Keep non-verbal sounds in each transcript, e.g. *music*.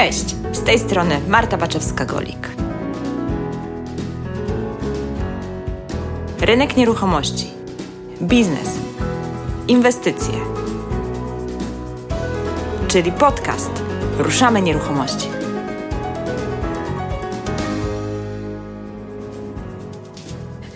Cześć, z tej strony Marta Baczewska-Golik. Rynek nieruchomości, biznes, inwestycje, czyli podcast Ruszamy Nieruchomości.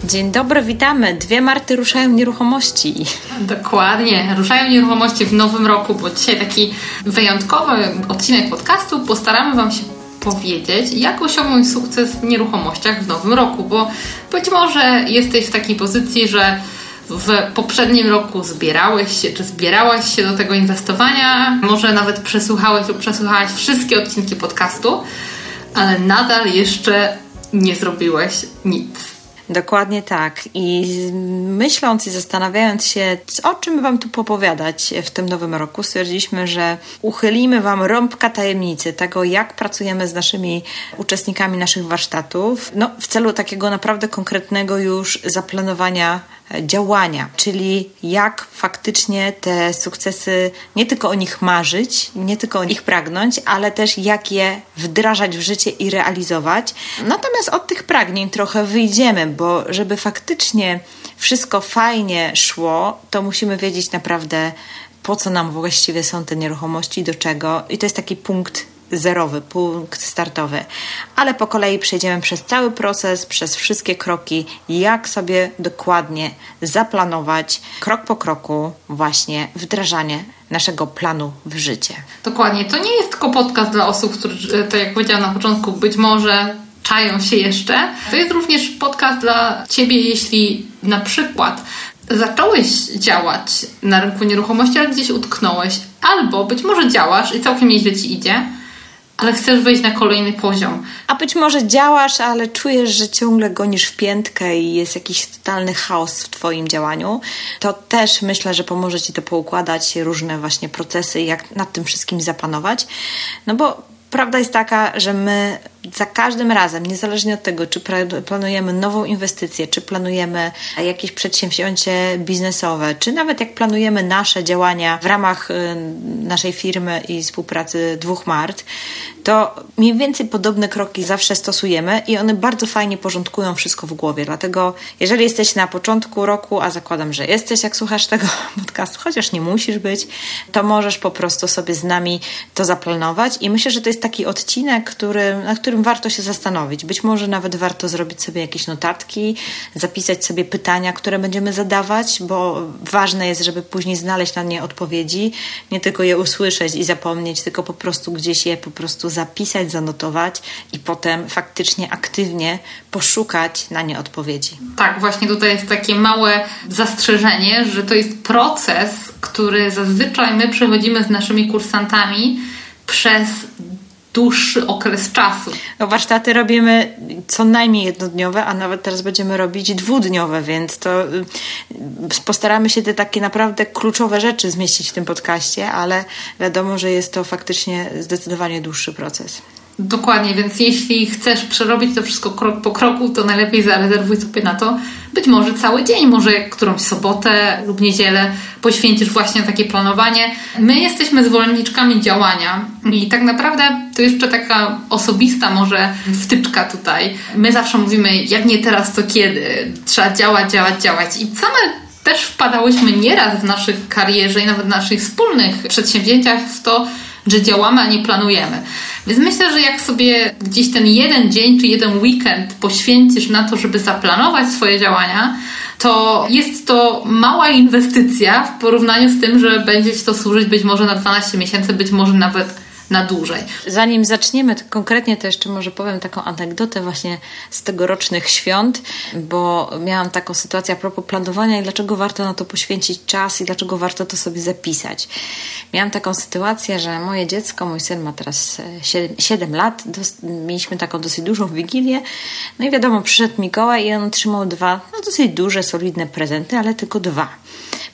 Dzień dobry, witamy. Dwie Marty ruszają nieruchomości. Dokładnie. Ruszają nieruchomości w nowym roku, bo dzisiaj taki wyjątkowy odcinek podcastu. Postaramy Wam się powiedzieć, jak osiągnąć sukces w nieruchomościach w nowym roku, bo być może jesteś w takiej pozycji, że w poprzednim roku zbierałeś się, czy zbierałaś się do tego inwestowania, może nawet przesłuchałeś lub przesłuchałaś wszystkie odcinki podcastu, ale nadal jeszcze nie zrobiłeś nic. Dokładnie tak. I myśląc i zastanawiając się, o czym Wam tu popowiadać w tym nowym roku, stwierdziliśmy, że uchylimy Wam rąbka tajemnicy tego, jak pracujemy z naszymi uczestnikami naszych warsztatów, no, w celu takiego naprawdę konkretnego już zaplanowania działania, czyli jak faktycznie te sukcesy, nie tylko o nich marzyć, nie tylko o nich pragnąć, ale też jak je wdrażać w życie i realizować. Natomiast od tych pragnień trochę wyjdziemy, bo żeby faktycznie wszystko fajnie szło, to musimy wiedzieć naprawdę, po co nam właściwie są te nieruchomości, do czego. I to jest taki punkt zerowy, punkt startowy. Ale po kolei przejdziemy przez cały proces, przez wszystkie kroki, jak sobie dokładnie zaplanować krok po kroku właśnie wdrażanie naszego planu w życie. Dokładnie. To nie jest tylko podcast dla osób, które, tak jak powiedziałam na początku, być może czają się jeszcze. To jest również podcast dla Ciebie, jeśli na przykład zacząłeś działać na rynku nieruchomości, ale gdzieś utknąłeś, albo być może działasz i całkiem nieźle Ci idzie, ale chcesz wejść na kolejny poziom. A być może działasz, ale czujesz, że ciągle gonisz w piętkę i jest jakiś totalny chaos w Twoim działaniu, to też myślę, że pomoże Ci to poukładać różne właśnie procesy, jak nad tym wszystkim zapanować. No bo prawda jest taka, że my za każdym razem, niezależnie od tego, czy planujemy nową inwestycję, czy planujemy jakieś przedsięwzięcie biznesowe, czy nawet jak planujemy nasze działania w ramach y, naszej firmy i współpracy dwóch Mart, to mniej więcej podobne kroki zawsze stosujemy i one bardzo fajnie porządkują wszystko w głowie. Dlatego, jeżeli jesteś na początku roku, a zakładam, że jesteś, jak słuchasz tego *laughs* podcastu, chociaż nie musisz być, to możesz po prostu sobie z nami to zaplanować. I myślę, że to jest taki odcinek, który, na którym warto się zastanowić. Być może nawet warto zrobić sobie jakieś notatki, zapisać sobie pytania, które będziemy zadawać, bo ważne jest, żeby później znaleźć na nie odpowiedzi, nie tylko je usłyszeć i zapomnieć, tylko po prostu gdzieś je po prostu zapisać, zanotować i potem faktycznie aktywnie poszukać na nie odpowiedzi. Tak, właśnie tutaj jest takie małe zastrzeżenie, że to jest proces, który zazwyczaj my przechodzimy z naszymi kursantami przez dłuższy okres czasu. No, warsztaty robimy co najmniej jednodniowe, a nawet teraz będziemy robić dwudniowe, więc to y, postaramy się te takie naprawdę kluczowe rzeczy zmieścić w tym podcaście, ale wiadomo, że jest to faktycznie zdecydowanie dłuższy proces. Dokładnie, więc jeśli chcesz przerobić to wszystko krok po kroku, to najlepiej zarezerwuj sobie na to być może cały dzień, może którąś sobotę lub niedzielę poświęcisz właśnie takie planowanie. My jesteśmy zwolenniczkami działania i tak naprawdę to jeszcze taka osobista może wtyczka tutaj. My zawsze mówimy, jak nie teraz, to kiedy? Trzeba działać, działać, działać i same też wpadałyśmy nieraz w naszych karierze i nawet w naszych wspólnych przedsięwzięciach w to, że działamy, a nie planujemy. Więc myślę, że jak sobie gdzieś ten jeden dzień czy jeden weekend poświęcisz na to, żeby zaplanować swoje działania, to jest to mała inwestycja w porównaniu z tym, że będzie Ci to służyć być może na 12 miesięcy, być może nawet na dłużej. Zanim zaczniemy konkretnie, to jeszcze może powiem taką anegdotę właśnie z tegorocznych świąt, bo miałam taką sytuację a propos planowania i dlaczego warto na to poświęcić czas i dlaczego warto to sobie zapisać. Miałam taką sytuację, że moje dziecko, mój syn ma teraz 7, 7 lat, mieliśmy taką dosyć dużą wigilię, no i wiadomo, przyszedł Mikołaj i on otrzymał dwa, no dosyć duże, solidne prezenty, ale tylko dwa.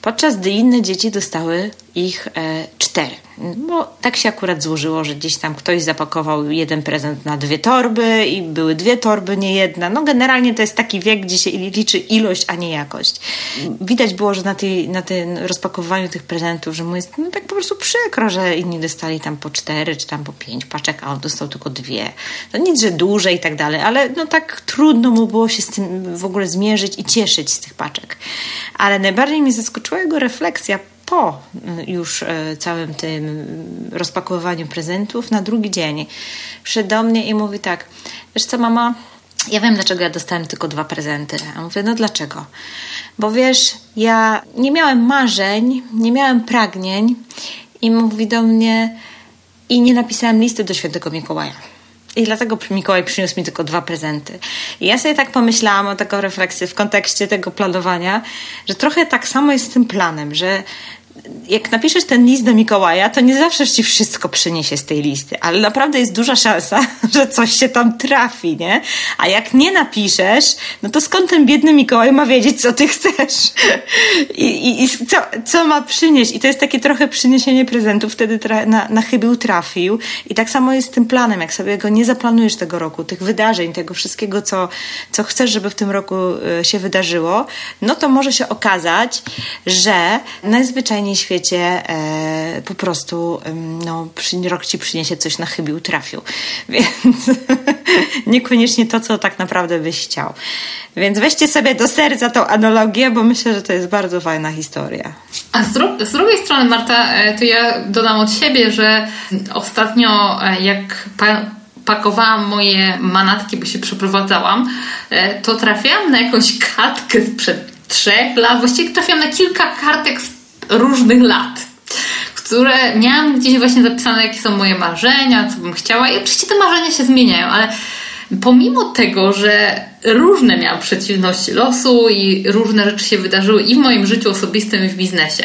Podczas gdy inne dzieci dostały ich e, cztery. Bo tak się akurat złożyło, że gdzieś tam ktoś zapakował jeden prezent na dwie torby i były dwie torby, nie jedna. No generalnie to jest taki wiek, gdzie się liczy ilość, a nie jakość. Widać było, że na, tej, na tym rozpakowaniu tych prezentów, że mu jest no, tak po prostu przykro, że inni dostali tam po cztery czy tam po pięć paczek, a on dostał tylko dwie. No nic, że duże i tak dalej, ale no tak trudno mu było się z tym w ogóle zmierzyć i cieszyć z tych paczek. Ale najbardziej mnie zaskoczyła jego refleksja po y, już y, całym tym rozpakowywaniu prezentów, na drugi dzień przyszedł do mnie i mówi tak, wiesz co mama, ja wiem, dlaczego ja dostałem tylko dwa prezenty. A mówię, no dlaczego? Bo wiesz, ja nie miałem marzeń, nie miałem pragnień i mówi do mnie i nie napisałem listy do świętego Mikołaja. I dlatego Mikołaj przyniósł mi tylko dwa prezenty. I ja sobie tak pomyślałam o taką refleksję w kontekście tego planowania, że trochę tak samo jest z tym planem, że jak napiszesz ten list do Mikołaja, to nie zawsze ci wszystko przyniesie z tej listy, ale naprawdę jest duża szansa, *laughs* że coś się tam trafi, nie? A jak nie napiszesz, no to skąd ten biedny Mikołaj ma wiedzieć, co ty *laughs* chcesz? I, i, i co, co ma przynieść? I to jest takie trochę przyniesienie prezentów, wtedy tra- na, na chybił trafił. I tak samo jest z tym planem, jak sobie go nie zaplanujesz tego roku, tych wydarzeń, tego wszystkiego, co, co chcesz, żeby w tym roku y, się wydarzyło, no to może się okazać, że najzwyczajniej najzwyczajniej świecie e, po prostu no, rok ci przyniesie coś na chybił trafił. *laughs* Więc niekoniecznie to, co tak naprawdę byś chciał. Więc weźcie sobie do serca tą analogię, bo myślę, że to jest bardzo fajna historia. A z, dru- z drugiej strony, Marta, e, to ja dodam od siebie, że ostatnio e, jak pa- pakowałam moje manatki, bo się przeprowadzałam, e, to trafiłam na jakąś kartkę sprzed trzech lat. Właściwie trafiłam na kilka kartek z różnych lat, które miałam gdzieś właśnie zapisane, jakie są moje marzenia, co bym chciała. I oczywiście te marzenia się zmieniają, ale pomimo tego, że różne miałam przeciwności losu i różne rzeczy się wydarzyły i w moim życiu osobistym, i w biznesie,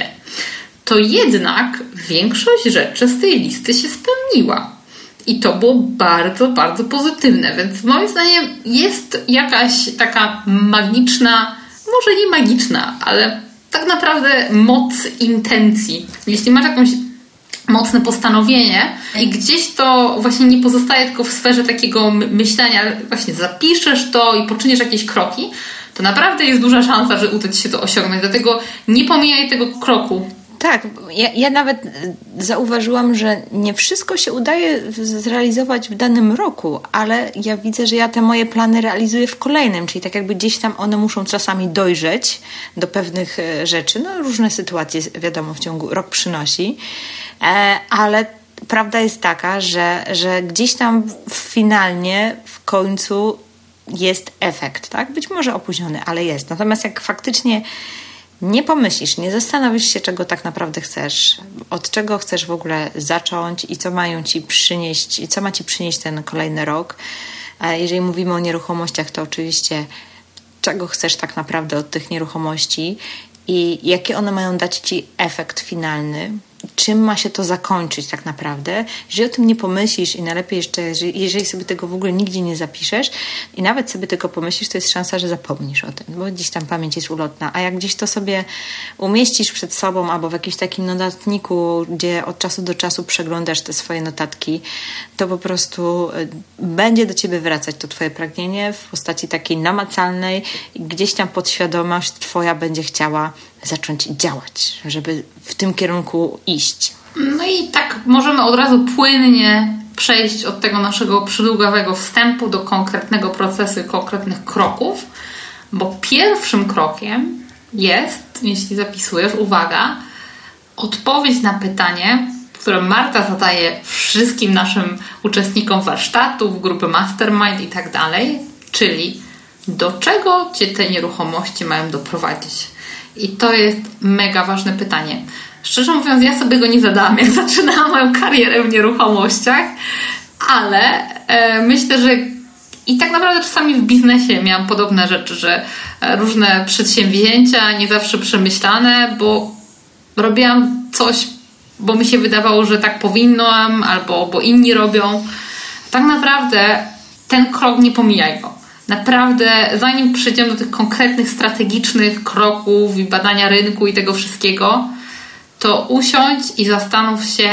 to jednak większość rzeczy z tej listy się spełniła. I to było bardzo, bardzo pozytywne, więc moim zdaniem jest jakaś taka magiczna, może nie magiczna, ale tak naprawdę moc intencji. Jeśli masz jakąś mocne postanowienie i gdzieś to właśnie nie pozostaje tylko w sferze takiego myślenia, właśnie zapiszesz to i poczyniesz jakieś kroki, to naprawdę jest duża szansa, że uda Ci się to osiągnąć. Dlatego nie pomijaj tego kroku. Tak, ja, ja, nawet zauważyłam, że nie wszystko się udaje zrealizować w danym roku, ale ja widzę, że ja te moje plany realizuję w kolejnym, czyli tak jakby gdzieś tam one muszą czasami dojrzeć do pewnych e, rzeczy. No, różne sytuacje, wiadomo, w ciągu rok przynosi, e, ale prawda jest taka, że, że gdzieś tam finalnie, w końcu jest efekt, tak? Być może opóźniony, ale jest. Natomiast jak faktycznie nie pomyślisz, nie zastanowisz się, czego tak naprawdę chcesz, od czego chcesz w ogóle zacząć i co mają ci przynieść, i co ma ci przynieść ten kolejny rok. Jeżeli mówimy o nieruchomościach, to oczywiście czego chcesz tak naprawdę od tych nieruchomości i jakie one mają dać ci efekt finalny, czym ma się to zakończyć tak naprawdę. Jeżeli o tym nie pomyślisz i najlepiej jeszcze, jeżeli sobie tego w ogóle nigdzie nie zapiszesz i nawet sobie tylko pomyślisz, to jest szansa, że zapomnisz o tym, bo gdzieś tam pamięć jest ulotna. A jak gdzieś to sobie umieścisz przed sobą albo w jakimś takim notatniku, gdzie od czasu do czasu przeglądasz te swoje notatki, to po prostu y, będzie do ciebie wracać to twoje pragnienie w postaci takiej namacalnej gdzieś tam podświadomość twoja będzie chciała zacząć działać, żeby w tym kierunku iść. No i tak możemy od razu płynnie przejść od tego naszego przydługawego wstępu do konkretnego procesu konkretnych kroków, bo pierwszym krokiem jest, jeśli zapisujesz, uwaga, odpowiedź na pytanie, które Marta zadaje wszystkim naszym uczestnikom warsztatów, grupy mastermind i tak dalej, czyli do czego cię te nieruchomości mają doprowadzić? I to jest mega ważne pytanie. Szczerze mówiąc, ja sobie go nie zadałam, jak *laughs* zaczynałam moją karierę w nieruchomościach, ale e, myślę, że i tak naprawdę czasami w biznesie miałam podobne rzeczy, że e, różne przedsięwzięcia nie zawsze przemyślane, bo robiłam coś, bo mi się wydawało, że tak powinnam, albo bo inni robią. Tak naprawdę ten krok nie pomijaj go naprawdę, zanim przejdziemy do tych konkretnych, strategicznych kroków i badania rynku i tego wszystkiego, to usiądź i zastanów się,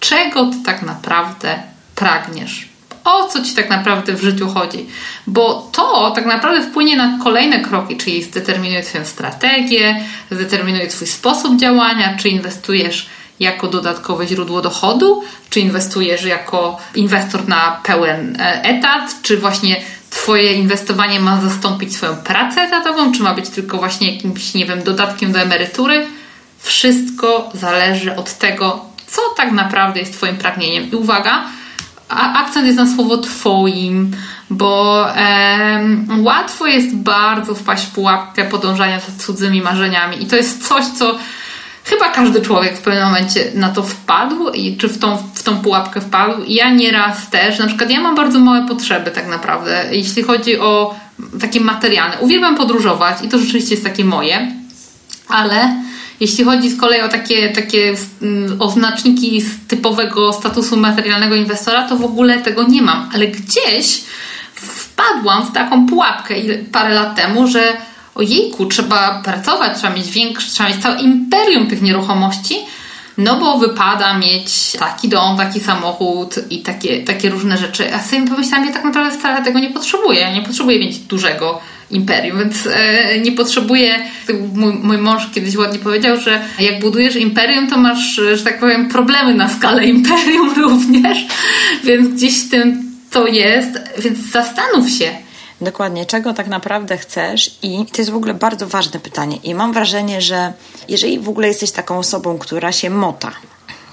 czego ty tak naprawdę pragniesz. O co ci tak naprawdę w życiu chodzi? Bo to tak naprawdę wpłynie na kolejne kroki, czyli zdeterminuje Twoją strategię, zdeterminuje Twój sposób działania, czy inwestujesz jako dodatkowe źródło dochodu, czy inwestujesz jako inwestor na pełen e, etat, czy właśnie Twoje inwestowanie ma zastąpić swoją pracę etatową, czy ma być tylko właśnie jakimś, nie wiem, dodatkiem do emerytury. Wszystko zależy od tego, co tak naprawdę jest Twoim pragnieniem. I uwaga, akcent jest na słowo Twoim, bo łatwo jest bardzo wpaść w pułapkę podążania za cudzymi marzeniami. I to jest coś, co chyba każdy człowiek w pewnym momencie na to wpadł, i czy w tą, w tą pułapkę wpadł. Ja nieraz też, na przykład ja mam bardzo małe potrzeby tak naprawdę, jeśli chodzi o takie materialne. Uwielbiam podróżować i to rzeczywiście jest takie moje, ale jeśli chodzi z kolei o takie, takie mm, oznaczniki z typowego statusu materialnego inwestora, to w ogóle tego nie mam. Ale gdzieś wpadłam w taką pułapkę parę lat temu, że ojejku, trzeba pracować, trzeba mieć większe, trzeba mieć całe imperium tych nieruchomości, no bo wypada mieć taki dom, taki samochód i takie, takie różne rzeczy. A sobie pomyślałam, ja tak naprawdę wcale tego nie potrzebuję. Ja nie potrzebuję mieć dużego imperium, więc e, nie potrzebuję. Mój, mój mąż kiedyś ładnie powiedział, że jak budujesz imperium, to masz, że tak powiem, problemy na skalę imperium *laughs* również, więc gdzieś tym to jest, więc zastanów się. Dokładnie, czego tak naprawdę chcesz, i to jest w ogóle bardzo ważne pytanie. I mam wrażenie, że jeżeli w ogóle jesteś taką osobą, która się mota,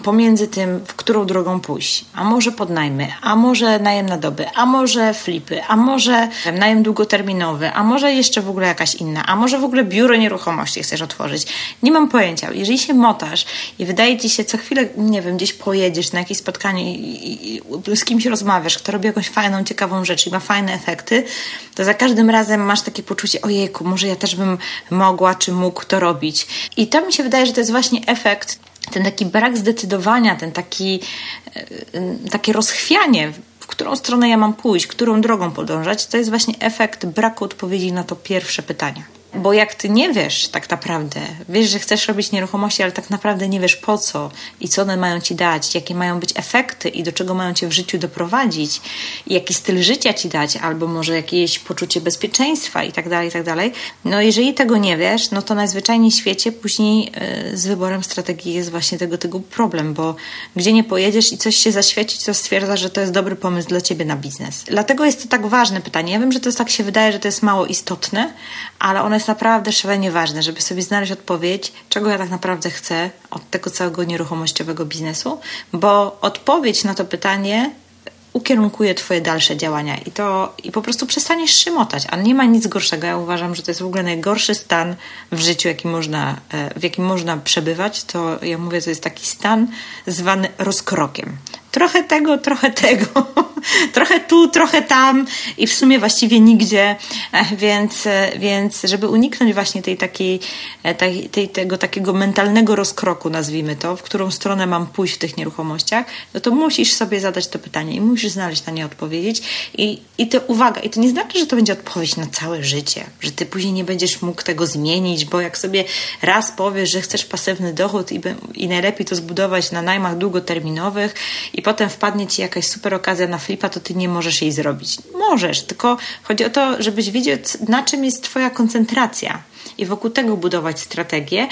pomiędzy tym, w którą drogą pójść. A może podnajmy, a może najem na doby, a może flipy, a może najem długoterminowy, a może jeszcze w ogóle jakaś inna, a może w ogóle biuro nieruchomości chcesz otworzyć. Nie mam pojęcia. Jeżeli się motasz i wydaje ci się co chwilę, nie wiem, gdzieś pojedziesz na jakieś spotkanie i, i, i z kimś rozmawiasz, kto robi jakąś fajną, ciekawą rzecz i ma fajne efekty, to za każdym razem masz takie poczucie, ojejku, może ja też bym mogła czy mógł to robić. I to mi się wydaje, że to jest właśnie efekt ten taki brak zdecydowania, ten taki, e, takie rozchwianie, w którą stronę ja mam pójść, którą drogą podążać, to jest właśnie efekt braku odpowiedzi na to pierwsze pytanie. Bo jak ty nie wiesz tak naprawdę, wiesz, że chcesz robić nieruchomości, ale tak naprawdę nie wiesz po co i co one mają ci dać, jakie mają być efekty i do czego mają cię w życiu doprowadzić, jaki styl życia ci dać, albo może jakieś poczucie bezpieczeństwa i tak dalej, i tak dalej. No jeżeli tego nie wiesz, no to najzwyczajniej w świecie później yy, z wyborem strategii jest właśnie tego typu problem, bo gdzie nie pojedziesz i coś się zaświeci, to stwierdza, że to jest dobry pomysł dla ciebie na biznes. Dlatego jest to tak ważne pytanie. Ja wiem, że to tak się wydaje, że to jest mało istotne, ale one jest naprawdę szalenie ważne, żeby sobie znaleźć odpowiedź, czego ja tak naprawdę chcę od tego całego nieruchomościowego biznesu, bo odpowiedź na to pytanie ukierunkuje Twoje dalsze działania i to i po prostu przestaniesz szymotać, a nie ma nic gorszego. Ja uważam, że to jest w ogóle najgorszy stan w życiu, jaki można, e, w jakim można przebywać. To ja mówię, to jest taki stan zwany rozkrokiem trochę tego, trochę tego, *laughs* trochę tu, trochę tam i w sumie właściwie nigdzie, e, więc, e, więc żeby uniknąć właśnie tej takiej, e, tej, tej, tego takiego mentalnego rozkroku, nazwijmy to, w którą stronę mam pójść w tych nieruchomościach, no to musisz sobie zadać to pytanie i musisz znaleźć na nie odpowiedzieć. I, i to uwaga, i to nie znaczy, że to będzie odpowiedź na całe życie, że ty później nie będziesz mógł tego zmienić, bo jak sobie raz powiesz, że chcesz pasywny dochód i, i najlepiej to zbudować na najmach długoterminowych i potem wpadnie ci jakaś super okazja na flipa, to ty nie możesz jej zrobić. Możesz, tylko chodzi o to, żebyś wiedział, na czym jest twoja koncentracja i wokół tego budować strategię,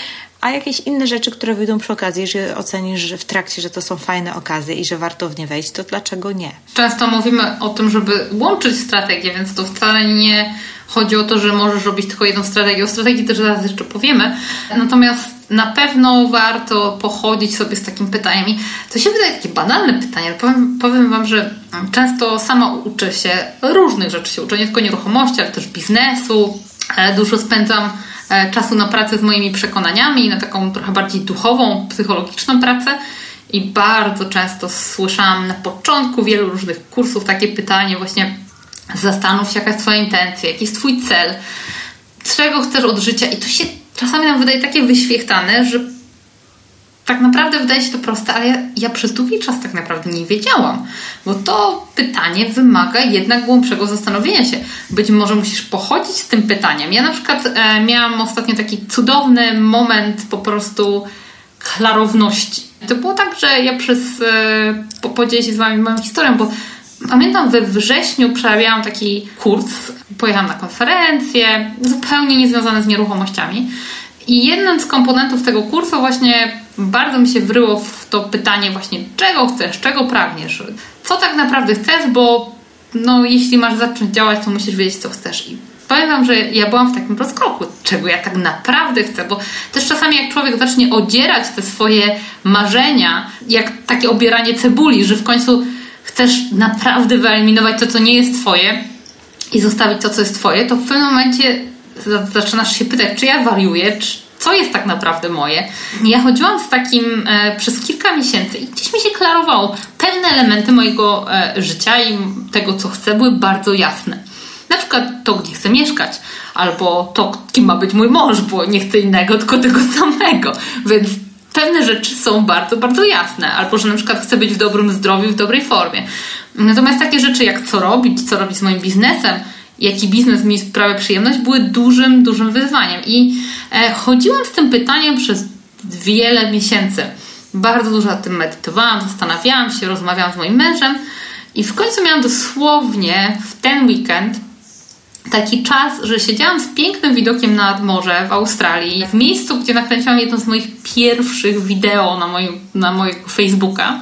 a jakieś inne rzeczy, które wyjdą przy okazji, jeżeli ocenisz że w trakcie, że to są fajne okazje i że warto w nie wejść, to dlaczego nie? Często mówimy o tym, żeby łączyć strategię, więc to wcale nie chodzi o to, że możesz robić tylko jedną strategię. O strategii też zaraz jeszcze powiemy. Natomiast na pewno warto pochodzić sobie z takim pytaniem. I to się wydaje takie banalne pytanie, ale powiem, powiem Wam, że często sama uczę się różnych rzeczy. Się uczę nie tylko nieruchomości, ale też biznesu. E, dużo spędzam czasu na pracę z moimi przekonaniami, na taką trochę bardziej duchową, psychologiczną pracę. I bardzo często słyszałam na początku wielu różnych kursów takie pytanie właśnie zastanów się, jaka jest Twoja intencja, jaki jest Twój cel, czego chcesz od życia i to się czasami nam wydaje takie wyświechtane, że tak naprawdę wydaje się to proste, ale ja, ja przez długi czas tak naprawdę nie wiedziałam, bo to pytanie wymaga jednak głębszego zastanowienia się. Być może musisz pochodzić z tym pytaniem. Ja na przykład e, miałam ostatnio taki cudowny moment po prostu klarowności. To było tak, że ja przez, e, po, podzielę się z Wami moją historią, bo pamiętam we wrześniu przerabiałam taki kurs, pojechałam na konferencję, zupełnie niezwiązane z nieruchomościami. I jednym z komponentów tego kursu właśnie bardzo mi się wryło w to pytanie właśnie, czego chcesz, czego pragniesz, co tak naprawdę chcesz, bo no, jeśli masz zacząć działać, to musisz wiedzieć, co chcesz. I powiem Wam, że ja byłam w takim rozkroku, czego ja tak naprawdę chcę, bo też czasami jak człowiek zacznie odzierać te swoje marzenia, jak takie obieranie cebuli, że w końcu chcesz naprawdę wyeliminować to, co nie jest Twoje i zostawić to, co jest Twoje, to w pewnym momencie zaczynasz się pytać, czy ja wariuję, czy, co jest tak naprawdę moje. Ja chodziłam z takim e, przez kilka miesięcy i gdzieś mi się klarowało. Pewne elementy mojego e, życia i tego, co chcę, były bardzo jasne. Na przykład to, gdzie chcę mieszkać, albo to, kim ma być mój mąż, bo nie chcę innego, tylko tego *laughs* samego. Więc pewne rzeczy są bardzo, bardzo jasne. Albo, że na przykład chcę być w dobrym zdrowiu, w dobrej formie. Natomiast takie rzeczy jak co robić, co robić z moim biznesem, jaki biznes mi sprawia przyjemność, były dużym, dużym wyzwaniem. I e, chodziłam z tym pytaniem przez wiele miesięcy. Bardzo dużo nad tym medytowałam, zastanawiałam się, rozmawiałam z moim mężem i w końcu miałam dosłownie w ten weekend taki czas, że siedziałam z pięknym widokiem nad morze w Australii, w miejscu, gdzie nakręciłam jedno z moich pierwszych wideo na, moim, na mojego Facebooka.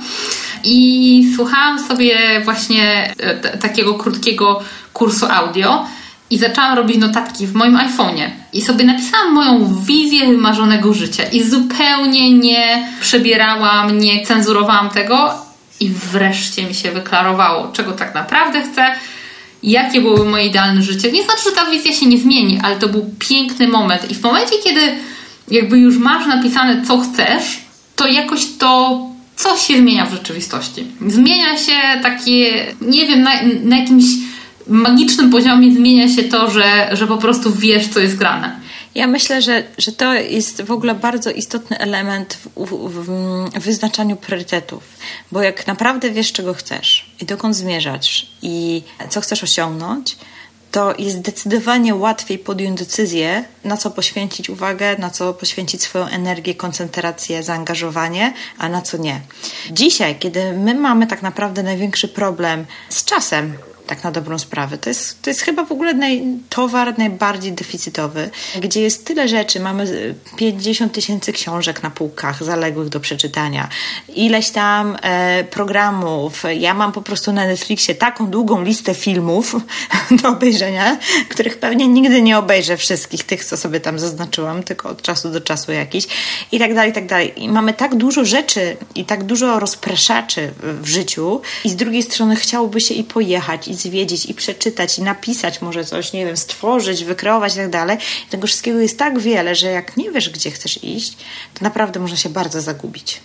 I słuchałam sobie właśnie e, takiego krótkiego kursu audio i zaczęłam robić notatki w moim iPhone'ie. I sobie napisałam moją wizję wymarzonego życia i zupełnie nie przebierałam, nie cenzurowałam tego i wreszcie mi się wyklarowało, czego tak naprawdę chcę, jakie byłoby moje idealne życie. Nie znaczy, że ta wizja się nie zmieni, ale to był piękny moment. I w momencie, kiedy jakby już masz napisane, co chcesz, to jakoś to coś się zmienia w rzeczywistości. Zmienia się takie, nie wiem, na, na jakimś magicznym poziomie zmienia się to, że, że po prostu wiesz, co jest grane. Ja myślę, że, że to jest w ogóle bardzo istotny element w, w, w, wyznaczaniu priorytetów, bo jak naprawdę wiesz, czego chcesz i dokąd zmierzasz i co chcesz osiągnąć, to jest zdecydowanie łatwiej podjąć decyzję, na co poświęcić uwagę, na co poświęcić swoją energię, koncentrację, zaangażowanie, a na co nie. Dzisiaj, kiedy my mamy tak naprawdę największy problem z czasem, tak na dobrą sprawę. To jest, to jest chyba w ogóle naj, towar najbardziej deficytowy, gdzie jest tyle rzeczy. Mamy 50 tysięcy książek na półkach zaległych do przeczytania, ileś tam e, programów. Ja mam po prostu na Netflixie taką długą listę filmów *laughs* do obejrzenia, których pewnie nigdy nie obejrzę wszystkich tych, co sobie tam zaznaczyłam, tylko od czasu do czasu jakiś i tak dalej, i tak dalej. I mamy tak dużo rzeczy i tak dużo rozpraszaczy w życiu i z drugiej strony chciałoby się i pojechać, i zwiedzić, i przeczytać, i napisać może coś, nie wiem, stworzyć, wykreować i tak dalej. Tego wszystkiego jest tak wiele, że jak nie wiesz, gdzie chcesz iść, to naprawdę można się bardzo zagubić.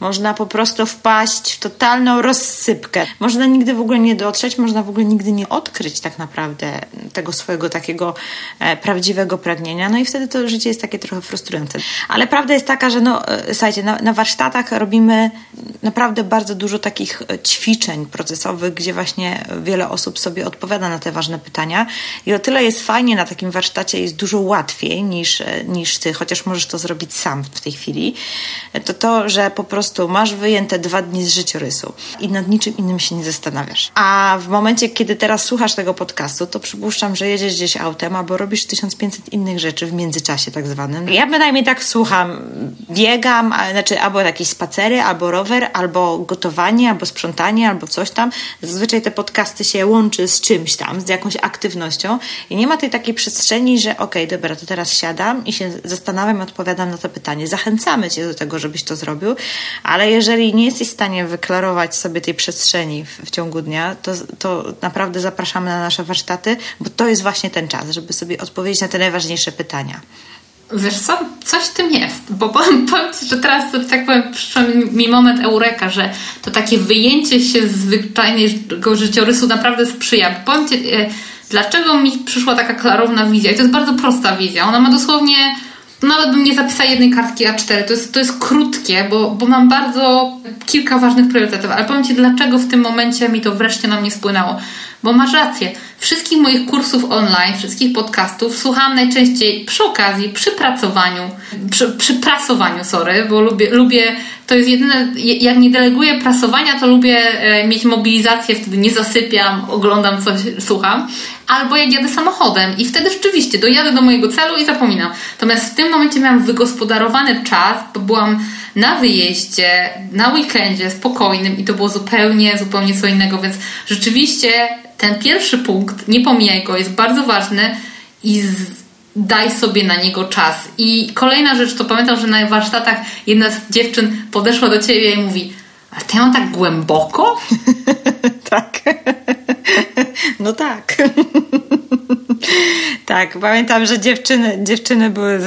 Można po prostu wpaść w totalną rozsypkę. Można nigdy w ogóle nie dotrzeć, można w ogóle nigdy nie odkryć tak naprawdę tego swojego takiego e, prawdziwego pragnienia. No i wtedy to życie jest takie trochę frustrujące. Ale prawda jest taka, że no, e, słuchajcie, na, na warsztatach robimy naprawdę bardzo dużo takich e, ćwiczeń procesowych, gdzie właśnie wiele osób sobie odpowiada na te ważne pytania. I o tyle jest fajnie na takim warsztacie, jest dużo łatwiej niż, e, niż ty, chociaż możesz to zrobić sam w tej chwili. To to, że po prostu prostu masz wyjęte dwa dni z życiorysu i nad niczym innym się nie zastanawiasz. A w momencie, kiedy teraz słuchasz tego podcastu, to przypuszczam, że jedziesz gdzieś autem albo robisz 1500 innych rzeczy w międzyczasie tak zwanym. Ja bynajmniej tak słucham. Biegam, znaczy albo jakieś spacery, albo rower, albo gotowanie, albo sprzątanie, albo coś tam. Zazwyczaj te podcasty się łączy z czymś tam, z jakąś aktywnością i nie ma tej takiej przestrzeni, że okej, okay, dobra, to teraz siadam i się zastanawiam i odpowiadam na to pytanie. Zachęcamy Cię do tego, żebyś to zrobił, ale jeżeli nie jesteś w stanie wyklarować sobie tej przestrzeni w, w ciągu dnia, to, to naprawdę zapraszamy na nasze warsztaty, bo to jest właśnie ten czas, żeby sobie odpowiedzieć na te najważniejsze pytania. Wiesz co, coś w tym jest, bo powiem, że teraz, tak powiem, przyszedł mi moment eureka, że to takie wyjęcie się z zwyczajnego życiorysu naprawdę sprzyja. Powiem Ci, e, dlaczego mi przyszła taka klarowna wizja i to jest bardzo prosta wizja. Ona ma dosłownie nawet bym nie zapisała jednej kartki A4. To jest, to jest krótkie, bo, bo mam bardzo kilka ważnych priorytetów. Ale powiem Ci, dlaczego w tym momencie mi to wreszcie na mnie spłynęło. Bo masz rację. Wszystkich moich kursów online, wszystkich podcastów słucham najczęściej przy okazji, przy pracowaniu, przy, przy prasowaniu, sorry, bo lubię, lubię, to jest jedyne, jak nie deleguję prasowania, to lubię e, mieć mobilizację, wtedy nie zasypiam, oglądam coś, słucham. Albo jak jadę samochodem i wtedy rzeczywiście dojadę do mojego celu i zapominam. Natomiast w tym momencie miałam wygospodarowany czas, bo byłam na wyjeździe, na weekendzie, spokojnym i to było zupełnie, zupełnie co innego, więc rzeczywiście ten pierwszy punkt, nie pomijaj go, jest bardzo ważny i z, daj sobie na niego czas. I kolejna rzecz, to pamiętam, że na warsztatach jedna z dziewczyn podeszła do ciebie i mówi, a ty mam tak głęboko? *laughs* tak. *laughs* no tak. *laughs* *laughs* tak, pamiętam, że dziewczyny, dziewczyny były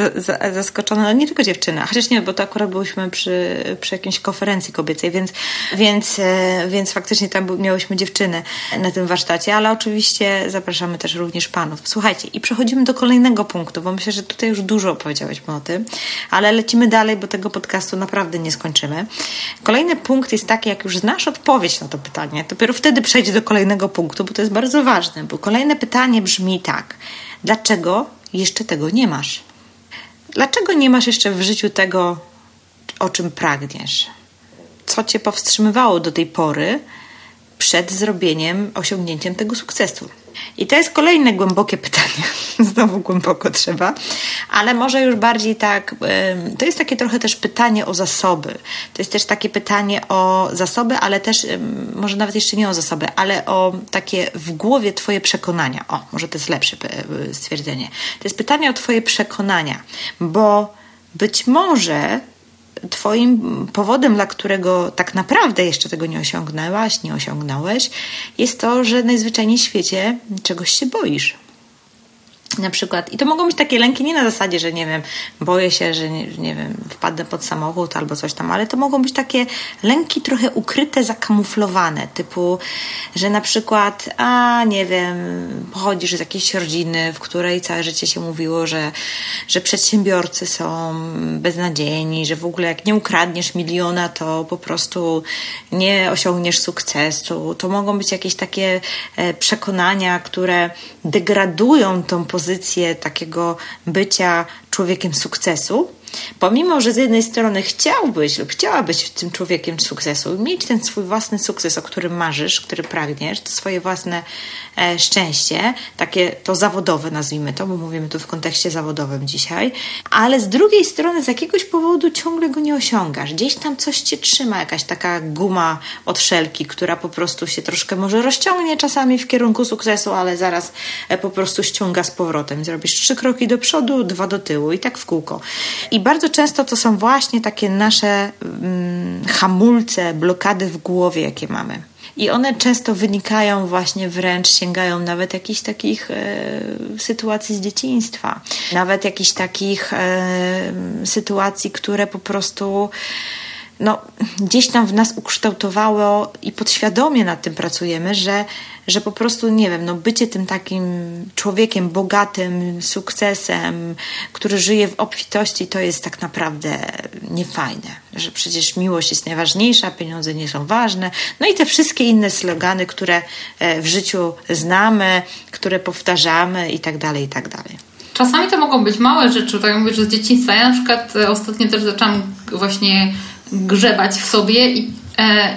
zaskoczone, no nie tylko dziewczyny, chociaż nie, bo to akurat byliśmy przy, przy jakiejś konferencji kobiecej, więc, więc, e, więc faktycznie tam miałyśmy dziewczyny na tym warsztacie, ale oczywiście zapraszamy też również panów. Słuchajcie, i przechodzimy do kolejnego punktu, bo myślę, że tutaj już dużo opowiedziałyśmy o tym, ale lecimy dalej, bo tego podcastu naprawdę nie skończymy. Kolejny punkt jest taki, jak już znasz odpowiedź na to pytanie, dopiero wtedy przejdzie do kolejnego punktu, bo to jest bardzo ważne, bo kolejne pytanie brzmi tak. Dlaczego jeszcze tego nie masz? Dlaczego nie masz jeszcze w życiu tego, o czym pragniesz? Co cię powstrzymywało do tej pory przed zrobieniem, osiągnięciem tego sukcesu? I to jest kolejne głębokie *laughs* pytanie. Znowu głęboko trzeba, ale może już bardziej tak. To jest takie trochę też pytanie o zasoby. To jest też takie pytanie o zasoby, ale też może nawet jeszcze nie o zasoby, ale o takie w głowie Twoje przekonania. O, może to jest lepsze stwierdzenie. To jest pytanie o Twoje przekonania, bo być może Twoim powodem, dla którego tak naprawdę jeszcze tego nie osiągnęłaś, nie osiągnąłeś, jest to, że najzwyczajniej w świecie czegoś się boisz. Na przykład, i to mogą być takie lęki nie na zasadzie, że nie wiem, boję się, że nie, nie wiem, wpadnę pod samochód albo coś tam, ale to mogą być takie lęki trochę ukryte, zakamuflowane, typu, że na przykład, a nie wiem, pochodzisz z jakiejś rodziny, w której całe życie się mówiło, że, że przedsiębiorcy są beznadziejni, że w ogóle jak nie ukradniesz miliona, to po prostu nie osiągniesz sukcesu. To mogą być jakieś takie e, przekonania, które degradują tą pozycję pozycję takiego bycia człowiekiem sukcesu, pomimo, że z jednej strony chciałbyś lub chciałabyś tym człowiekiem sukcesu, mieć ten swój własny sukces, o którym marzysz, który pragniesz, to swoje własne e, szczęście, takie to zawodowe nazwijmy to, bo mówimy tu w kontekście zawodowym dzisiaj, ale z drugiej strony z jakiegoś powodu ciągle go nie osiągasz. Gdzieś tam coś cię trzyma, jakaś taka guma od szelki, która po prostu się troszkę może rozciągnie czasami w kierunku sukcesu, ale zaraz e, po prostu ściąga z powrotem. Zrobisz trzy kroki do przodu, dwa do tyłu i tak w kółko. I bardzo często to są właśnie takie nasze mm, hamulce, blokady w głowie, jakie mamy. I one często wynikają właśnie wręcz, sięgają nawet jakichś takich e, sytuacji z dzieciństwa, nawet jakichś takich e, sytuacji, które po prostu no, gdzieś tam w nas ukształtowało i podświadomie nad tym pracujemy, że, że po prostu, nie wiem, no, bycie tym takim człowiekiem bogatym, sukcesem, który żyje w obfitości, to jest tak naprawdę niefajne. Że przecież miłość jest najważniejsza, pieniądze nie są ważne. No i te wszystkie inne slogany, które e, w życiu znamy, które powtarzamy i tak dalej, i tak dalej. Czasami to mogą być małe rzeczy, tak jak mówisz, z dzieciństwa. Ja na przykład e, ostatnio też zaczęłam właśnie grzebać w sobie i,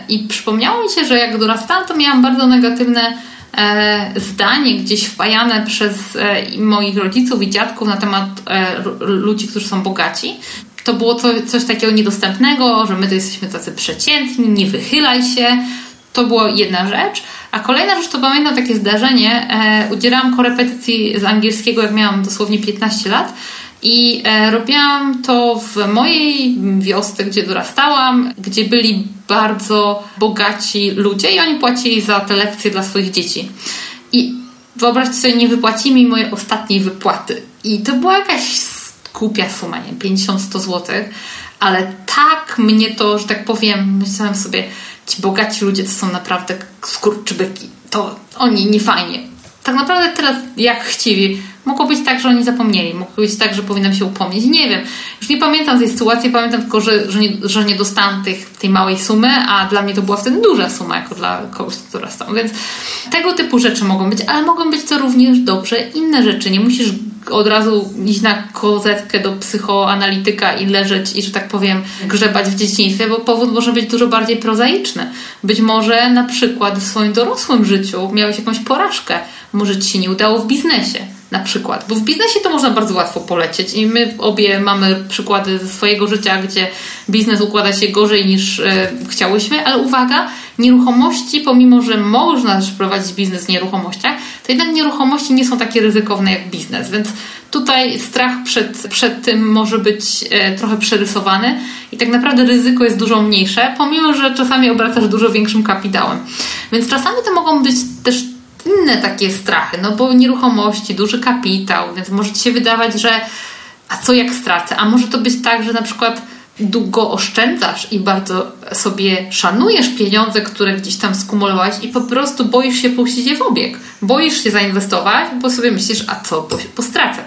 i przypomniało mi się, że jak dorastałam, to miałam bardzo negatywne e, zdanie gdzieś wpajane przez e, moich rodziców i dziadków na temat e, ludzi, którzy są bogaci. To było coś takiego niedostępnego, że my to jesteśmy tacy przeciętni, nie wychylaj się. To była jedna rzecz. A kolejna rzecz to pamiętam takie zdarzenie. E, udzielałam korepetycji z angielskiego, jak miałam dosłownie 15 lat. I e, robiłam to w mojej wiosce, gdzie dorastałam, gdzie byli bardzo bogaci ludzie i oni płacili za te lekcje dla swoich dzieci. I wyobraźcie sobie, nie wypłacili mi mojej ostatniej wypłaty. I to była jakaś głupia suma, nie 50-100 zł, ale tak mnie to, że tak powiem, myślałam sobie, ci bogaci ludzie to są naprawdę skurczybyki. To oni nie fajnie. Tak naprawdę teraz jak chciwi Mogło być tak, że oni zapomnieli, mogło być tak, że powinnam się upomnieć. Nie wiem. Już nie pamiętam tej sytuacji, pamiętam tylko, że, że, nie, że nie dostałam tych, tej małej sumy, a dla mnie to była wtedy duża suma, jako dla kogoś, kto dorastał. Więc tego typu rzeczy mogą być, ale mogą być to również dobrze inne rzeczy. Nie musisz od razu iść na kozetkę do psychoanalityka i leżeć i, że tak powiem, grzebać w dzieciństwie, bo powód może być dużo bardziej prozaiczny. Być może na przykład w swoim dorosłym życiu miałeś jakąś porażkę, może ci się nie udało w biznesie na przykład, bo w biznesie to można bardzo łatwo polecieć i my obie mamy przykłady ze swojego życia, gdzie biznes układa się gorzej niż e, chciałyśmy, ale uwaga, nieruchomości, pomimo że można też prowadzić biznes w nieruchomościach, to jednak nieruchomości nie są takie ryzykowne jak biznes, więc tutaj strach przed, przed tym może być e, trochę przerysowany i tak naprawdę ryzyko jest dużo mniejsze, pomimo że czasami obracasz dużo większym kapitałem. Więc czasami to mogą być też inne takie strachy, no bo nieruchomości, duży kapitał, więc może ci się wydawać, że a co jak stracę? A może to być tak, że na przykład długo oszczędzasz i bardzo sobie szanujesz pieniądze, które gdzieś tam skumulowałeś i po prostu boisz się puścić je w obieg. Boisz się zainwestować, bo sobie myślisz, a co, bo, bo stracę.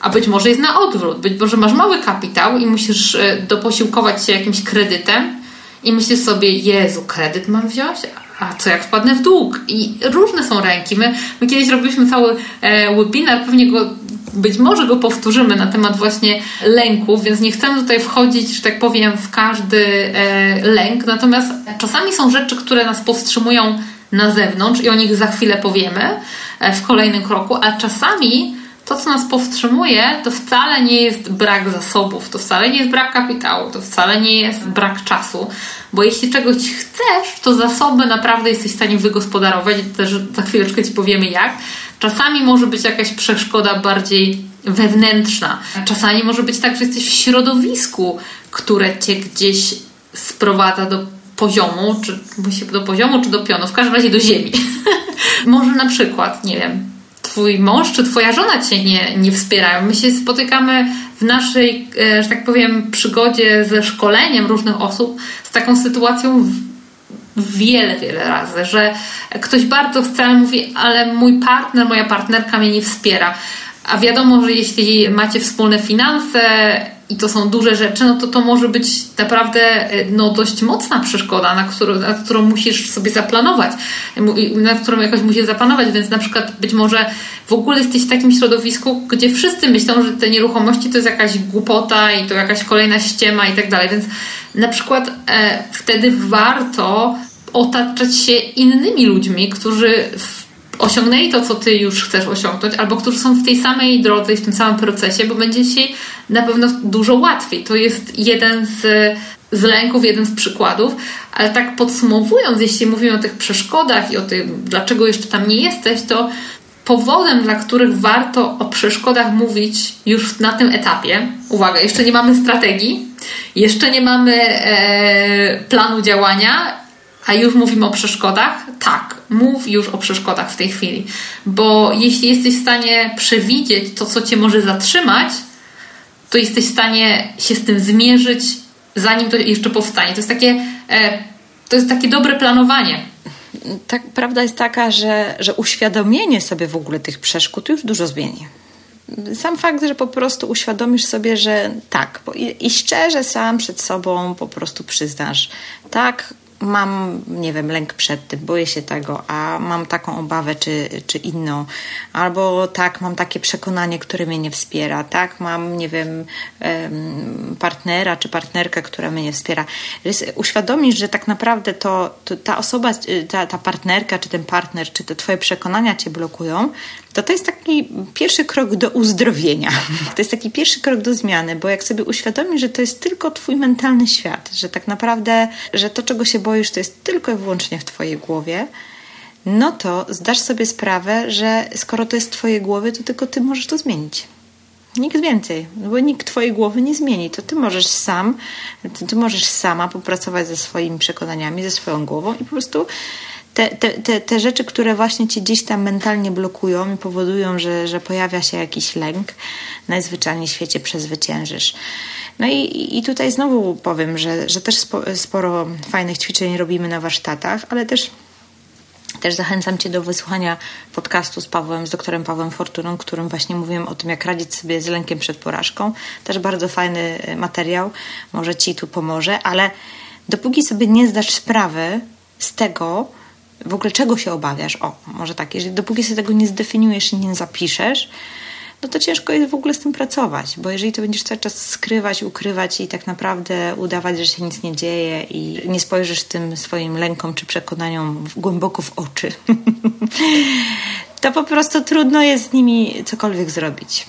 A być może jest na odwrót. Być może masz mały kapitał i musisz e, doposiłkować się jakimś kredytem i myślisz sobie, Jezu, kredyt mam wziąć? A co jak wpadnę w dług? I różne są ręki. My, my kiedyś robiliśmy cały e, webinar, pewnie go być może go powtórzymy na temat właśnie lęków, więc nie chcemy tutaj wchodzić, że tak powiem, w każdy e, lęk. Natomiast czasami są rzeczy, które nas powstrzymują na zewnątrz i o nich za chwilę powiemy e, w kolejnym kroku, a czasami to, co nas powstrzymuje, to wcale nie jest brak zasobów, to wcale nie jest brak kapitału, to wcale nie jest brak czasu, bo jeśli czegoś chcesz, to zasoby naprawdę jesteś w stanie wygospodarować, też za chwileczkę Ci powiemy jak. Czasami może być jakaś przeszkoda bardziej wewnętrzna, czasami może być tak, że jesteś w środowisku, które Cię gdzieś sprowadza do poziomu, czy do poziomu, czy do pionu, w każdym razie do ziemi. *laughs* może na przykład, nie wiem, twój mąż czy twoja żona cię nie, nie wspierają. My się spotykamy w naszej, e, że tak powiem, przygodzie ze szkoleniem różnych osób z taką sytuacją wiele, wiele razy, że ktoś bardzo chce, ale mówi, ale mój partner, moja partnerka mnie nie wspiera. A wiadomo, że jeśli macie wspólne finanse, i to są duże rzeczy, no to to może być naprawdę e, no, dość mocna przeszkoda, na, którą, na którą musisz sobie zaplanować, na którą jakoś musisz zaplanować, więc na przykład być może w ogóle jesteś w takim środowisku, gdzie wszyscy myślą, że te nieruchomości to jest jakaś głupota i to jakaś kolejna ściema i tak dalej, więc na przykład e, wtedy warto otaczać się innymi ludźmi, którzy w osiągnęli to, co ty już chcesz osiągnąć, albo którzy są w tej samej drodze i w tym samym procesie, bo będzie ci na pewno dużo łatwiej. To jest jeden z, z lęków, jeden z przykładów, ale tak podsumowując, jeśli mówimy o tych przeszkodach i o tym, dlaczego jeszcze tam nie jesteś, to powodem, dla których warto o przeszkodach mówić już na tym etapie, uwaga, jeszcze nie mamy strategii, jeszcze nie mamy e, planu działania, a już mówimy o przeszkodach? Tak, mów już o przeszkodach w tej chwili. Bo jeśli jesteś w stanie przewidzieć to, co cię może zatrzymać, to jesteś w stanie się z tym zmierzyć, zanim to jeszcze powstanie. To jest takie, e, to jest takie dobre planowanie. Tak, prawda jest taka, że, że uświadomienie sobie w ogóle tych przeszkód już dużo zmieni sam fakt, że po prostu uświadomisz sobie, że tak, i, i szczerze sam przed sobą po prostu przyznasz, tak, mam, nie wiem, lęk przed tym, boję się tego, a mam taką obawę czy, czy inną, albo tak, mam takie przekonanie, które mnie nie wspiera, tak, mam, nie wiem, partnera czy partnerkę, która mnie nie wspiera. Uświadomisz, że tak naprawdę to, to ta osoba, ta, ta partnerka, czy ten partner, czy te twoje przekonania cię blokują, to to jest taki pierwszy krok do uzdrowienia. *laughs* To jest taki pierwszy krok do zmiany, bo jak sobie uświadomisz, że to jest tylko twój mentalny świat, że tak naprawdę, że to, czego się boisz, to jest tylko i wyłącznie w twojej głowie, no to zdasz sobie sprawę, że skoro to jest w twojej głowie, to tylko ty możesz to zmienić. Nikt więcej, no bo nikt twojej głowy nie zmieni. To ty możesz sam, ty możesz sama popracować ze swoimi przekonaniami, ze swoją głową i po prostu te, te, te, te rzeczy, które właśnie cię gdzieś tam mentalnie blokują i powodują, że, że pojawia się jakiś lęk, najzwyczajniej w świecie przezwyciężysz. No i, i tutaj znowu powiem, że, że też sporo fajnych ćwiczeń robimy na warsztatach, ale też Też zachęcam Cię do wysłuchania podcastu z Pawłem, z doktorem Pawłem Fortuną, którym właśnie mówiłem o tym, jak radzić sobie z lękiem przed porażką. Też bardzo fajny e, materiał, może Ci tu pomoże, ale dopóki sobie nie zdasz sprawy z tego, w ogóle czego się obawiasz, o, może tak, jeżeli dopóki sobie tego nie zdefiniujesz i nie zapiszesz, no to ciężko jest w ogóle z tym pracować, bo jeżeli to będziesz cały czas skrywać, ukrywać i tak naprawdę udawać, że się nic nie dzieje i nie spojrzysz tym swoim lękom czy przekonaniom głęboko w oczy, *laughs* to po prostu trudno jest z nimi cokolwiek zrobić.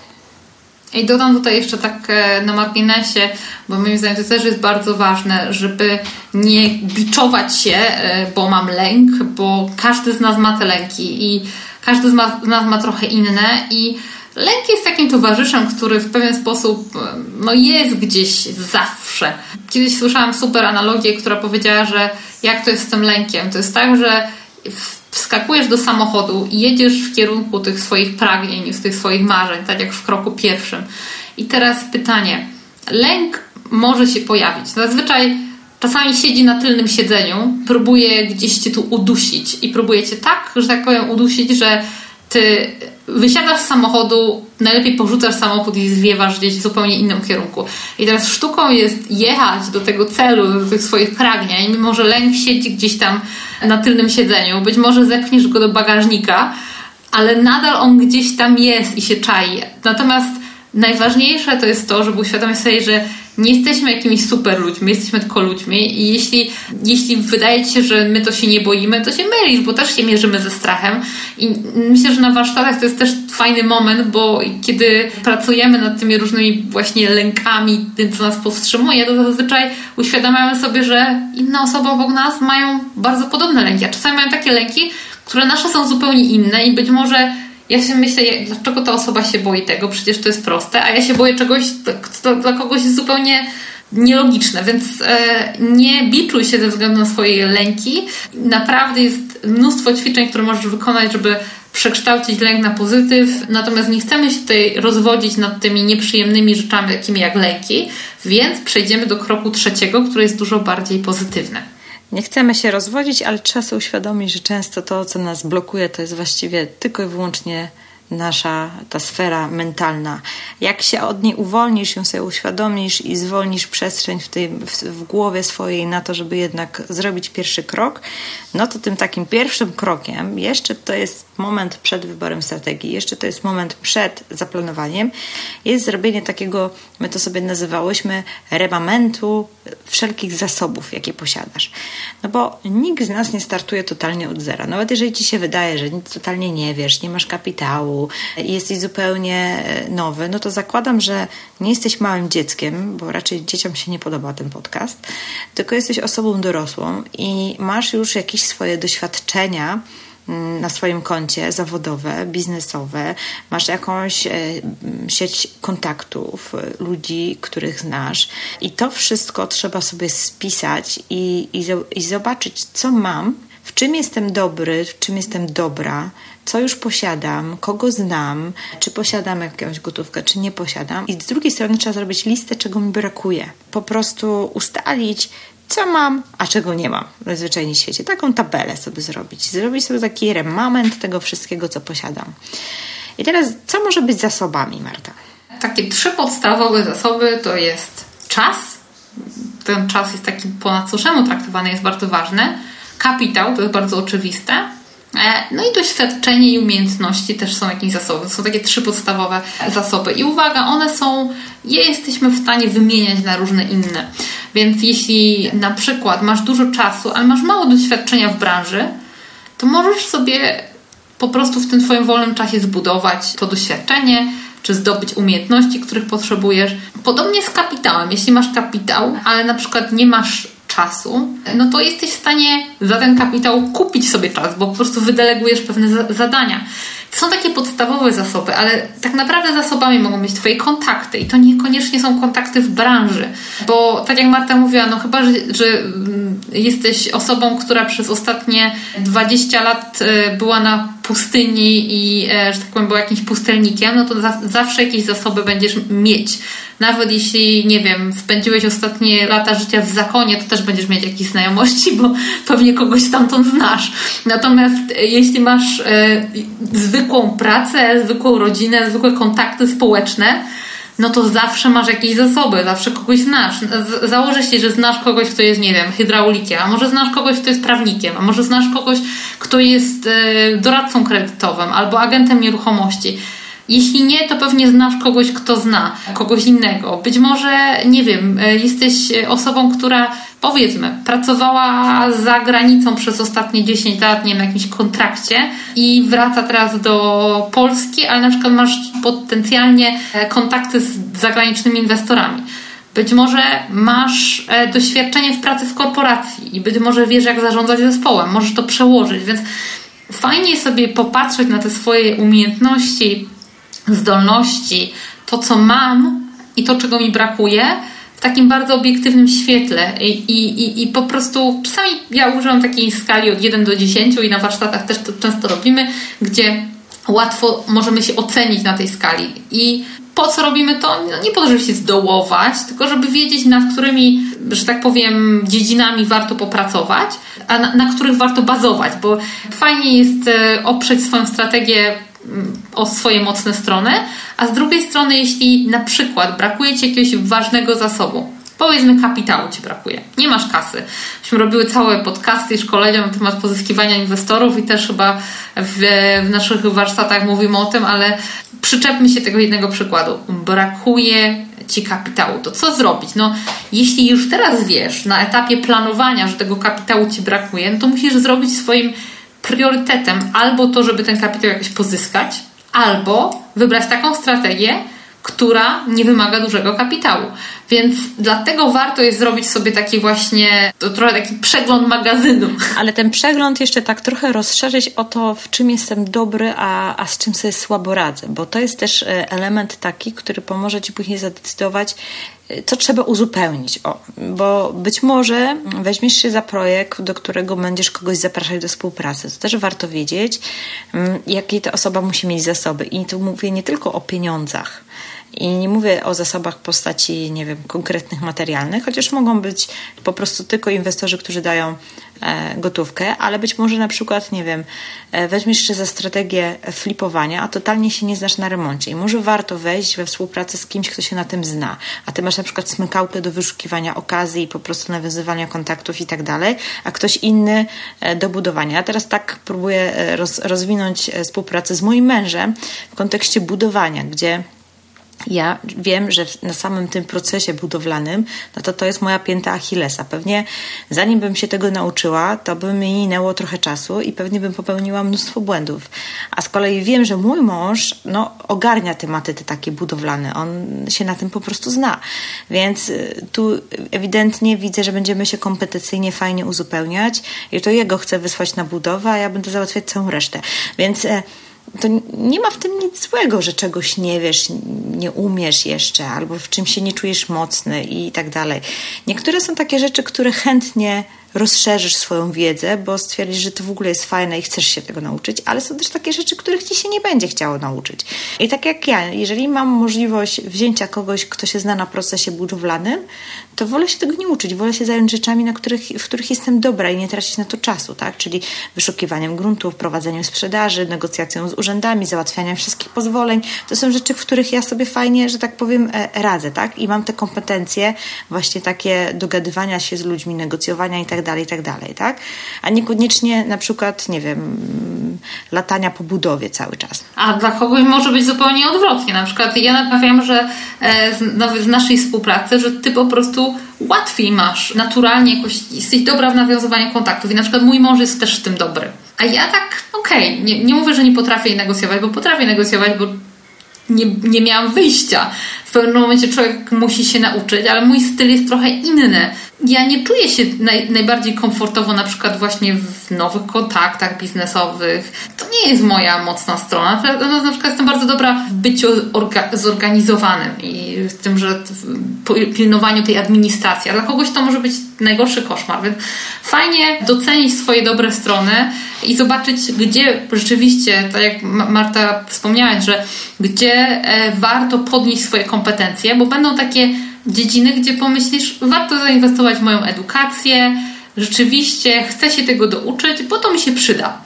I dodam tutaj jeszcze tak e, na marginesie, bo moim zdaniem to też jest bardzo ważne, żeby nie biczować się, e, bo mam lęk, bo każdy z nas ma te lęki i każdy z nas ma trochę inne i Lęk jest takim towarzyszem, który w pewien sposób e, no, jest gdzieś zawsze. Kiedyś słyszałam super analogię, która powiedziała, że jak to jest z tym lękiem? To jest tak, że wskakujesz do samochodu i jedziesz w kierunku tych swoich pragnień, tych swoich marzeń, tak jak w kroku pierwszym. I teraz pytanie. Lęk może się pojawić. Zazwyczaj czasami siedzi na tylnym siedzeniu, próbuje gdzieś cię tu udusić i próbuje cię tak, że tak powiem, udusić, że ty wysiadasz z samochodu, najlepiej porzucasz samochód i zwiewasz gdzieś w zupełnie innym kierunku. I teraz sztuką jest jechać do tego celu, do tych swoich pragnień, mimo że lęk siedzi gdzieś tam na tylnym siedzeniu. Być może zepchniesz go do bagażnika, ale nadal on gdzieś tam jest i się czai. Natomiast najważniejsze to jest to, żeby uświadomić sobie, że nie jesteśmy jakimiś super ludźmi, jesteśmy tylko ludźmi i jeśli, jeśli wydaje Ci się, że my to się nie boimy, to się mylisz, bo też się mierzymy ze strachem i myślę, że na warsztatach to jest też fajny moment, bo kiedy pracujemy nad tymi różnymi właśnie lękami, tym co nas powstrzymuje, to zazwyczaj uświadamiamy sobie, że inne osoby obok nas mają bardzo podobne lęki, a czasami mają takie lęki, które nasze są zupełnie inne i być może ja się myślę, dlaczego ta osoba się boi tego, przecież to jest proste, a ja się boję czegoś, co dla kogoś jest zupełnie nielogiczne, więc e, nie biczuj się ze względu na swoje lęki. Naprawdę jest mnóstwo ćwiczeń, które możesz wykonać, żeby przekształcić lęk na pozytyw, natomiast nie chcemy się tutaj rozwodzić nad tymi nieprzyjemnymi rzeczami, takimi jak lęki, więc przejdziemy do kroku trzeciego, który jest dużo bardziej pozytywny. Nie chcemy się rozwodzić, ale trzeba sobie uświadomić, że często to, co nas blokuje, to jest właściwie tylko i wyłącznie nasza ta sfera mentalna. Jak się od niej uwolnisz, ją sobie uświadomisz i zwolnisz przestrzeń w, tej, w, w, głowie swojej na to, żeby jednak zrobić pierwszy krok, no to tym takim pierwszym krokiem, jeszcze to jest moment przed wyborem strategii, jeszcze to jest moment przed zaplanowaniem, jest zrobienie takiego, my to sobie nazywałyśmy, remamentu wszelkich zasobów, jakie posiadasz. No bo nikt z nas nie startuje totalnie od zera. Nawet jeżeli ci się wydaje, że nic totalnie nie wiesz, nie masz kapitału, jesteś zupełnie e, nowy, no to zakładam, że nie jesteś małym dzieckiem, bo raczej dzieciom się nie podoba ten podcast, tylko jesteś osobą dorosłą i masz już jakieś swoje doświadczenia, Mm, na swoim koncie zawodowe, biznesowe, masz jakąś e, sieć kontaktów, e, ludzi, których znasz, i to wszystko trzeba sobie spisać i, i, i zobaczyć, co mam, w czym jestem dobry, w czym jestem dobra, co już posiadam, kogo znam, czy posiadam jakąś gotówkę, czy nie posiadam. I z drugiej strony trzeba zrobić listę, czego mi brakuje. Po prostu ustalić, co mam, a czego nie mam w zwyczajnie świecie. Taką tabelę sobie zrobić. Zrobić sobie taki remament tego wszystkiego, co posiadam. I teraz, co może być zasobami, Marta? Takie trzy podstawowe zasoby to jest czas. Ten czas jest taki po macoszemu traktowany, jest bardzo ważny. Kapitał, to jest bardzo oczywiste. E, no i doświadczenie i umiejętności też są jakieś zasoby. To są takie trzy podstawowe zasoby. I uwaga, one są, je jesteśmy w stanie wymieniać na różne inne. Więc jeśli na przykład masz dużo czasu, ale masz mało doświadczenia w branży, to możesz sobie po prostu w tym Twoim wolnym czasie zbudować to doświadczenie, czy zdobyć umiejętności, których potrzebujesz. Podobnie z kapitałem. Jeśli masz kapitał, ale na przykład nie masz czasu, no to jesteś w stanie za ten kapitał kupić sobie czas, bo po prostu wydelegujesz pewne zadania. Są takie podstawowe zasoby, ale tak naprawdę zasobami mogą być Twoje kontakty i to niekoniecznie są kontakty w branży, bo tak jak Marta mówiła, no chyba, że, że jesteś osobą, która przez ostatnie 20 lat e, była na pustyni i, e, że tak powiem, była jakimś pustelnikiem, no to za, zawsze jakieś zasoby będziesz mieć nawet jeśli, nie wiem, spędziłeś ostatnie lata życia w zakonie, to też będziesz mieć jakieś znajomości, bo pewnie kogoś stamtąd znasz. Natomiast e, jeśli masz e, zwykłą pracę, zwykłą rodzinę, zwykłe kontakty społeczne, no to zawsze masz jakieś zasoby, zawsze kogoś znasz. Założę się, że znasz kogoś, kto jest, nie wiem, hydraulikiem, a może znasz kogoś, kto jest prawnikiem, a może znasz kogoś, kto jest e, doradcą kredytowym albo agentem nieruchomości. Jeśli nie, to pewnie znasz kogoś, kto zna kogoś innego. Być może, nie wiem, e, jesteś osobą, która powiedzmy, pracowała za granicą przez ostatnie 10 lat, nie wiem, na jakimś kontrakcie i wraca teraz do Polski, ale na przykład masz potencjalnie e, kontakty z zagranicznymi inwestorami. Być może masz e, doświadczenie w pracy w korporacji i być może wiesz, jak zarządzać zespołem, możesz to przełożyć, więc fajnie sobie popatrzeć na te swoje umiejętności, zdolności, to co mam i to, czego mi brakuje, w takim bardzo obiektywnym świetle I, i, i po prostu czasami ja używam takiej skali od 1 do 10 i na warsztatach też to często robimy, gdzie łatwo możemy się ocenić na tej skali i po co robimy to? No nie po to, żeby się zdołować, tylko żeby wiedzieć, nad którymi, że tak powiem, dziedzinami warto popracować, a na, na których warto bazować, bo fajnie jest e, oprzeć swoją strategię o swoje mocne strony, a z drugiej strony, jeśli na przykład brakuje Ci jakiegoś ważnego zasobu, powiedzmy kapitału Ci brakuje, nie masz kasy. Myśmy robiły całe podcasty i szkolenia na temat pozyskiwania inwestorów i też chyba w, w naszych warsztatach mówimy o tym, ale przyczepmy się tego jednego przykładu. Brakuje Ci kapitału. To co zrobić? No, jeśli już teraz wiesz na etapie planowania, że tego kapitału Ci brakuje, no to musisz zrobić swoim priorytetem albo to, żeby ten kapitał jakoś pozyskać, albo wybrać taką strategię, która nie wymaga dużego kapitału. Więc dlatego warto jest zrobić sobie taki właśnie, to trochę taki przegląd magazynu. *laughs* Ale ten przegląd jeszcze tak trochę rozszerzyć o to, w czym jestem dobry, a, a z czym sobie słabo radzę, bo to jest też e, element taki, który pomoże Ci później zadecydować, co trzeba uzupełnić. O, bo być może weźmiesz się za projekt, do którego będziesz kogoś zapraszać do współpracy. To też warto wiedzieć, mm, jakie ta osoba musi mieć zasoby. I tu mówię nie tylko o pieniądzach, i nie mówię o zasobach postaci, nie wiem, konkretnych materialnych, chociaż mogą być po prostu tylko inwestorzy, którzy dają e, gotówkę, ale być może na przykład, nie wiem, e, weźmiesz się za strategię flipowania, a totalnie się nie znasz na remoncie i może warto wejść we współpracę z kimś, kto się na tym zna, a ty masz na przykład smykałkę do wyszukiwania okazji i po prostu nawiązywania kontaktów i tak dalej, a ktoś inny e, do budowania. Ja teraz tak próbuję roz, rozwinąć współpracę z moim mężem w kontekście budowania, gdzie ja wiem, że na samym tym procesie budowlanym, no to to jest moja pięta Achillesa. Pewnie zanim bym się tego nauczyła, to by mi minęło trochę czasu i pewnie bym popełniła mnóstwo błędów. A z kolei wiem, że mój mąż no, ogarnia tematy te takie budowlane. On się na tym po prostu zna. Więc y, tu ewidentnie widzę, że będziemy się kompetencyjnie fajnie uzupełniać i to jego chcę wysłać na budowę, a ja będę załatwiać całą resztę. Więc e, to nie ma w tym nic złego, że czegoś nie wiesz, nie umiesz jeszcze, albo w czym się nie czujesz mocny i tak dalej. Niektóre są takie rzeczy, które chętnie rozszerzysz swoją wiedzę, bo stwierdzisz, że to w ogóle jest fajne i chcesz się tego nauczyć, ale są też takie rzeczy, których ci się nie będzie chciało nauczyć. I tak jak ja, jeżeli mam możliwość wzięcia kogoś, kto się zna na procesie budowlanym, to wolę się tego nie uczyć, wolę się zająć rzeczami, na których, w których jestem dobra i nie tracić na to czasu, tak? Czyli wyszukiwaniem gruntów, prowadzeniem sprzedaży, negocjacją z urzędami, załatwianiem wszystkich pozwoleń. To są rzeczy, w których ja sobie fajnie, że tak powiem, e, radzę, tak? I mam te kompetencje właśnie takie dogadywania się z ludźmi, negocjowania i tak dalej, i tak dalej, tak? A niekoniecznie na przykład, nie wiem, latania po budowie cały czas. A dla kogoś może być zupełnie odwrotnie. Na przykład ja naprawiam, że e, z, no, z naszej współpracy, że ty po prostu łatwiej masz naturalnie jakoś, jesteś dobra w nawiązywaniu kontaktów i na przykład mój mąż jest też w tym dobry. A ja tak, okej, okay, nie, nie mówię, że nie potrafię negocjować, bo potrafię negocjować, bo nie, nie miałam wyjścia. W pewnym momencie człowiek musi się nauczyć, ale mój styl jest trochę inny. Ja nie czuję się naj, najbardziej komfortowo na przykład właśnie w nowych kontaktach biznesowych. To nie jest moja mocna strona. No, na przykład jestem bardzo dobra w byciu orga, zorganizowanym i w tym, że w pilnowaniu tej administracji. A dla kogoś to może być najgorszy koszmar, więc fajnie docenić swoje dobre strony i zobaczyć, gdzie rzeczywiście, tak jak Marta wspomniałaś, że gdzie e, warto podnieść swoje kompetencje, bo będą takie dziedziny, gdzie pomyślisz, warto zainwestować w moją edukację, rzeczywiście chcę się tego douczyć, bo to mi się przyda.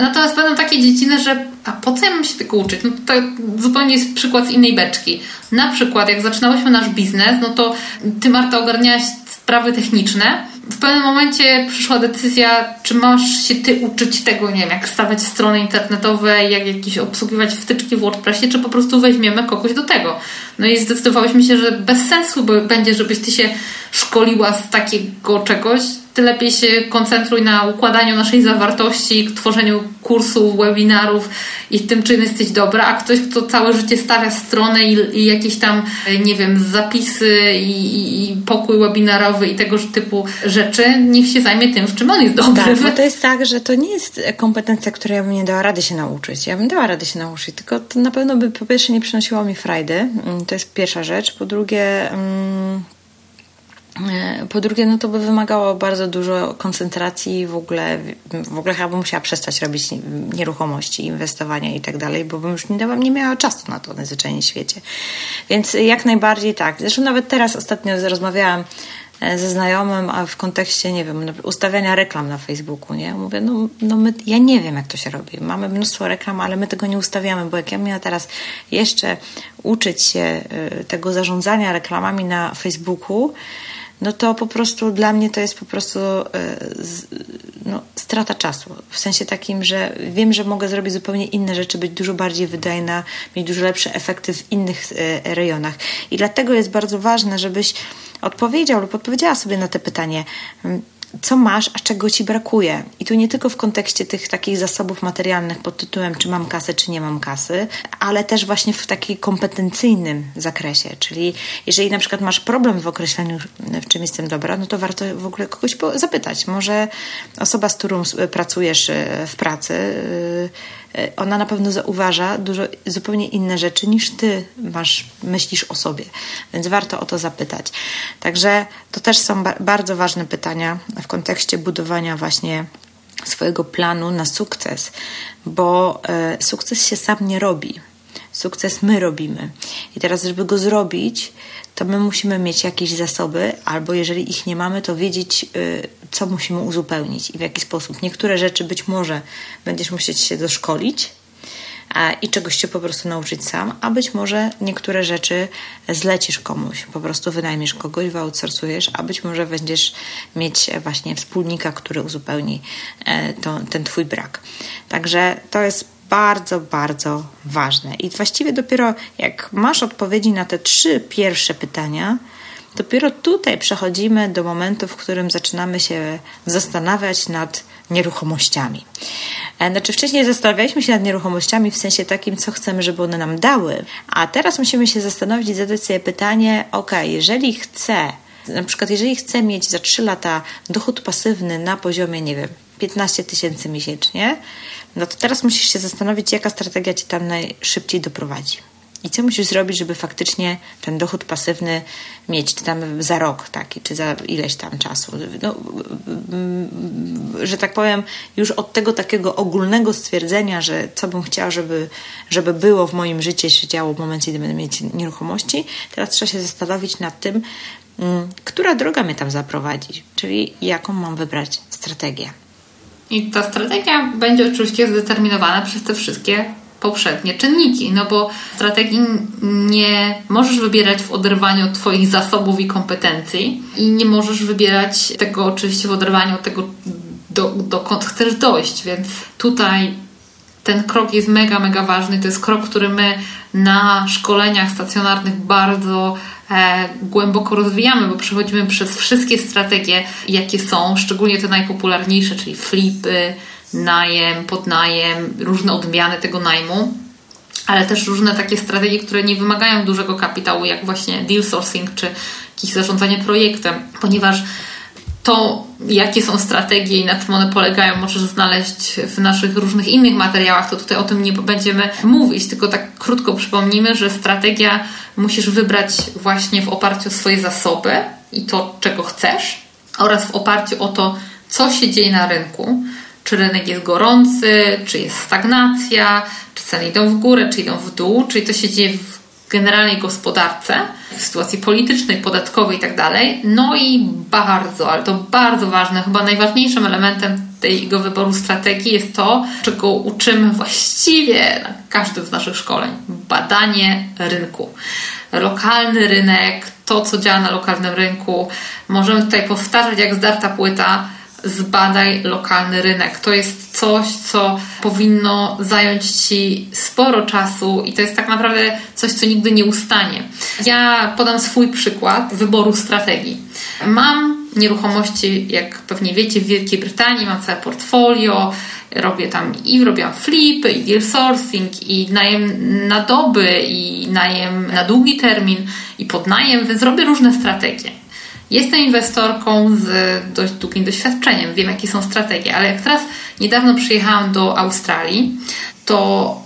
Natomiast będą takie dziedziny, że a po co ja mam się tego uczyć? No to zupełnie jest przykład z innej beczki. Na przykład, jak zaczynałyśmy nasz biznes, no to ty, Marta, ogarniałaś sprawy techniczne. W pewnym momencie przyszła decyzja, czy masz się ty uczyć tego, nie wiem, jak stawiać strony internetowe, jak jakieś obsługiwać wtyczki w WordPressie, czy po prostu weźmiemy kogoś do tego. No i zdecydowałyśmy się, że bez sensu będzie, żebyś ty się szkoliła z takiego czegoś, ty lepiej się koncentruj na układaniu naszej zawartości, tworzeniu kursów, webinarów i tym, czym jesteś dobra, a ktoś, kto całe życie stawia stronę i, i jakieś tam, nie wiem, zapisy i, i, pokój webinarowy i tego typu rzeczy, niech się zajmie tym, w czym on jest dobry. Tak, bo to jest tak, że to nie jest kompetencja, której ja bym nie dała rady się nauczyć. Ja bym dała radę się nauczyć, tylko to na pewno by po pierwsze nie przynosiło mi frajdy. Mm, to jest pierwsza rzecz. Po drugie... Mm, po drugie, no to by wymagało bardzo dużo koncentracji w ogóle, w ogóle chyba bym musiała przestać robić nieruchomości, inwestowania i tak dalej, bo bym już nie, nie miała czasu na to na zwyczajnie świecie. Więc jak najbardziej tak. Zresztą nawet teraz ostatnio rozmawiałam e, ze znajomym, a w kontekście, nie wiem, ustawiania reklam na Facebooku, nie? Mówię, no, no my, ja nie wiem, jak to się robi. Mamy mnóstwo reklam, ale my tego nie ustawiamy, bo jak ja miała teraz jeszcze uczyć się e, tego zarządzania reklamami na Facebooku, no to po prostu dla mnie to jest po prostu e, no, strata czasu. W sensie takim, że wiem, że mogę zrobić zupełnie inne rzeczy, być dużo bardziej wydajna, mieć dużo lepsze efekty w innych e, rejonach. I dlatego jest bardzo ważne, żebyś odpowiedział lub odpowiedziała sobie na te pytanie co masz, a czego ci brakuje. I tu nie tylko w kontekście tych takich zasobów materialnych pod tytułem, czy mam kasę, czy nie mam kasy, ale też właśnie w takim kompetencyjnym zakresie. Czyli jeżeli na przykład masz problem w określeniu, w czym jestem dobra, no to warto w ogóle kogoś zapytać. Może osoba, z którą pracujesz e, w pracy, E, ona na pewno zauważa dużo zupełnie inne rzeczy niż ty masz, myślisz o sobie. Więc warto o to zapytać. Także to też są ba bardzo ważne pytania w kontekście budowania właśnie swojego planu na sukces, bo e, sukces się sam nie robi. Sukces my robimy. I teraz, żeby go zrobić, to my musimy mieć jakieś zasoby, albo jeżeli ich nie mamy, to wiedzieć, y, co musimy uzupełnić i w jaki sposób. Niektóre rzeczy być może będziesz musieć się doszkolić i czegoś się po prostu nauczyć sam, a być może niektóre rzeczy zlecisz komuś, po prostu wynajmiesz kogoś, wyoutsourcujesz, a być może będziesz mieć właśnie wspólnika, który uzupełni e, to, ten twój brak. Także to jest bardzo, bardzo ważne. I właściwie dopiero jak masz odpowiedzi na te trzy pierwsze pytania, dopiero tutaj przechodzimy do momentu, w którym zaczynamy się zastanawiać nad nieruchomościami. E, znaczy, wcześniej zastanawialiśmy się nad nieruchomościami w sensie takim, co chcemy, żeby one nam dały, a teraz musimy się zastanowić i zadać sobie pytanie: OK, jeżeli chcę, na przykład, jeżeli chcę mieć za 3 lata dochód pasywny na poziomie, nie wiem, 15 tysięcy miesięcznie, no to teraz musisz się zastanowić, jaka strategia ci tam najszybciej doprowadzi. I co musisz zrobić, żeby faktycznie ten dochód pasywny mieć, czy tam za rok taki, czy za ileś tam czasu. No, że tak powiem, już od tego takiego ogólnego stwierdzenia, że co bym chciała, żeby, żeby było w moim życiu, się działo w momencie, gdy będę mieć nieruchomości, teraz trzeba się zastanowić nad tym, mm, która droga mnie tam zaprowadzi, czyli jaką mam wybrać strategię. I ta strategia będzie oczywiście zdeterminowana przez te wszystkie poprzednie czynniki, no bo strategii nie możesz wybierać w oderwaniu od Twoich zasobów i kompetencji i nie możesz wybierać tego oczywiście w oderwaniu od tego, do, dokąd chcesz dojść, więc tutaj ten krok jest mega, mega ważny. To jest krok, który my na szkoleniach stacjonarnych bardzo e, głęboko rozwijamy, bo przechodzimy przez wszystkie strategie, jakie są, szczególnie te najpopularniejsze, czyli flipy, najem, podnajem, różne odmiany tego najmu, ale też różne takie strategie, które nie wymagają dużego kapitału, jak właśnie deal sourcing czy jakieś zarządzanie projektem, ponieważ to, jakie są strategie i na czym one polegają, możesz znaleźć w naszych różnych innych materiałach, to tutaj o tym nie będziemy mówić, tylko tak krótko przypomnimy, że strategia musisz wybrać właśnie w oparciu o swoje zasoby i to, czego chcesz, oraz w oparciu o to, co się dzieje na rynku. Czy rynek jest gorący, czy jest stagnacja, czy ceny idą w górę, czy idą w dół, czyli to się dzieje w generalnej gospodarce, w sytuacji politycznej, podatkowej i tak. No i bardzo, ale to bardzo ważne, chyba najważniejszym elementem tego wyboru strategii jest to, czego uczymy właściwie na każdym z naszych szkoleń. Badanie rynku. Lokalny rynek, to co działa na lokalnym rynku. Możemy tutaj powtarzać jak zdarta płyta, zbadaj lokalny rynek. To jest coś, co powinno zająć Ci sporo czasu i to jest tak naprawdę coś, co nigdy nie ustanie. Ja podam swój przykład wyboru strategii. Mam nieruchomości, jak pewnie wiecie, w Wielkiej Brytanii, mam całe portfolio, robię tam i robiłam flipy, i deal sourcing, i najem na doby, i najem na długi termin, i podnajem, więc robię różne strategie. Jestem inwestorką z dość długim doświadczeniem, wiem jakie są strategie, ale jak teraz niedawno przyjechałam do Australii, to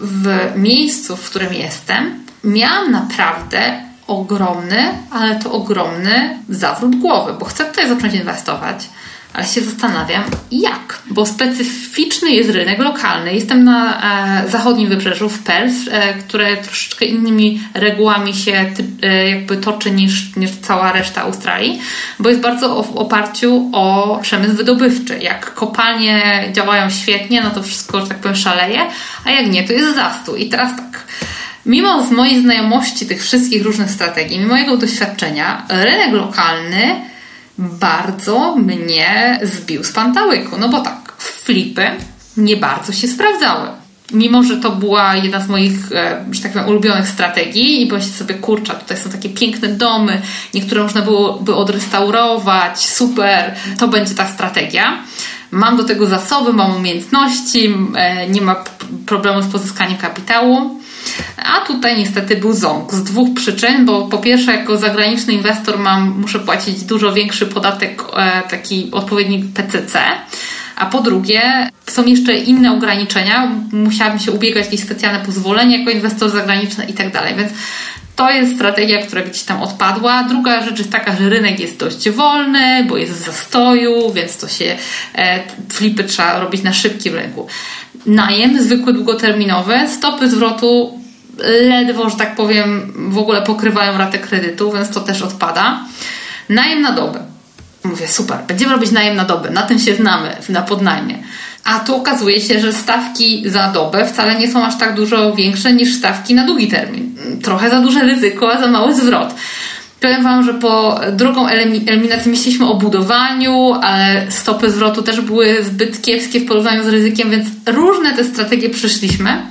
w miejscu, w którym jestem, miałam naprawdę ogromny, ale to ogromny zawrót głowy, bo chcę tutaj zacząć inwestować ale się zastanawiam, jak? Bo specyficzny jest rynek lokalny. Jestem na e, zachodnim wybrzeżu, w Perth, e, które troszeczkę innymi regułami się e, jakby toczy niż, niż cała reszta Australii, bo jest bardzo w oparciu o przemysł wydobywczy. Jak kopalnie działają świetnie, no to wszystko, że tak powiem, szaleje, a jak nie, to jest zastój. I teraz tak. Mimo z mojej znajomości tych wszystkich różnych strategii, mimo mojego doświadczenia, rynek lokalny bardzo mnie zbił z pantałyku. No bo tak, flipy nie bardzo się sprawdzały. Mimo, że to była jedna z moich, e, że tak powiem, ulubionych strategii i pomyślę sobie, kurczę, tutaj są takie piękne domy, niektóre można byłoby odrestaurować, super, to będzie ta strategia. Mam do tego zasoby, mam umiejętności, e, nie ma problemu z pozyskaniem kapitału. A tutaj niestety był ząg z dwóch przyczyn, bo po pierwsze jako zagraniczny inwestor mam, muszę płacić dużo większy podatek, e, taki odpowiedni PCC, a po drugie są jeszcze inne ograniczenia, musiałabym się ubiegać jakieś specjalne pozwolenie jako inwestor zagraniczny i tak dalej, więc to jest strategia, która gdzieś tam odpadła. Druga rzecz jest taka, że rynek jest dość wolny, bo jest w zastoju, więc to się e, flipy trzeba robić na szybkim rynku. Najem zwykły, długoterminowy, stopy zwrotu ledwo, że tak powiem, w ogóle pokrywają ratę kredytu, więc to też odpada. Najem na dobę. Mówię, super, będziemy robić najem na dobę, na tym się znamy, na podnajmie. A tu okazuje się, że stawki za dobę wcale nie są aż tak dużo większe niż stawki na długi termin. Trochę za duże ryzyko, a za mały zwrot. Powiem Wam, że po drugą eliminacji myśleliśmy o budowaniu, ale stopy zwrotu też były zbyt kiepskie w porównaniu z ryzykiem, więc różne te strategie przyszliśmy.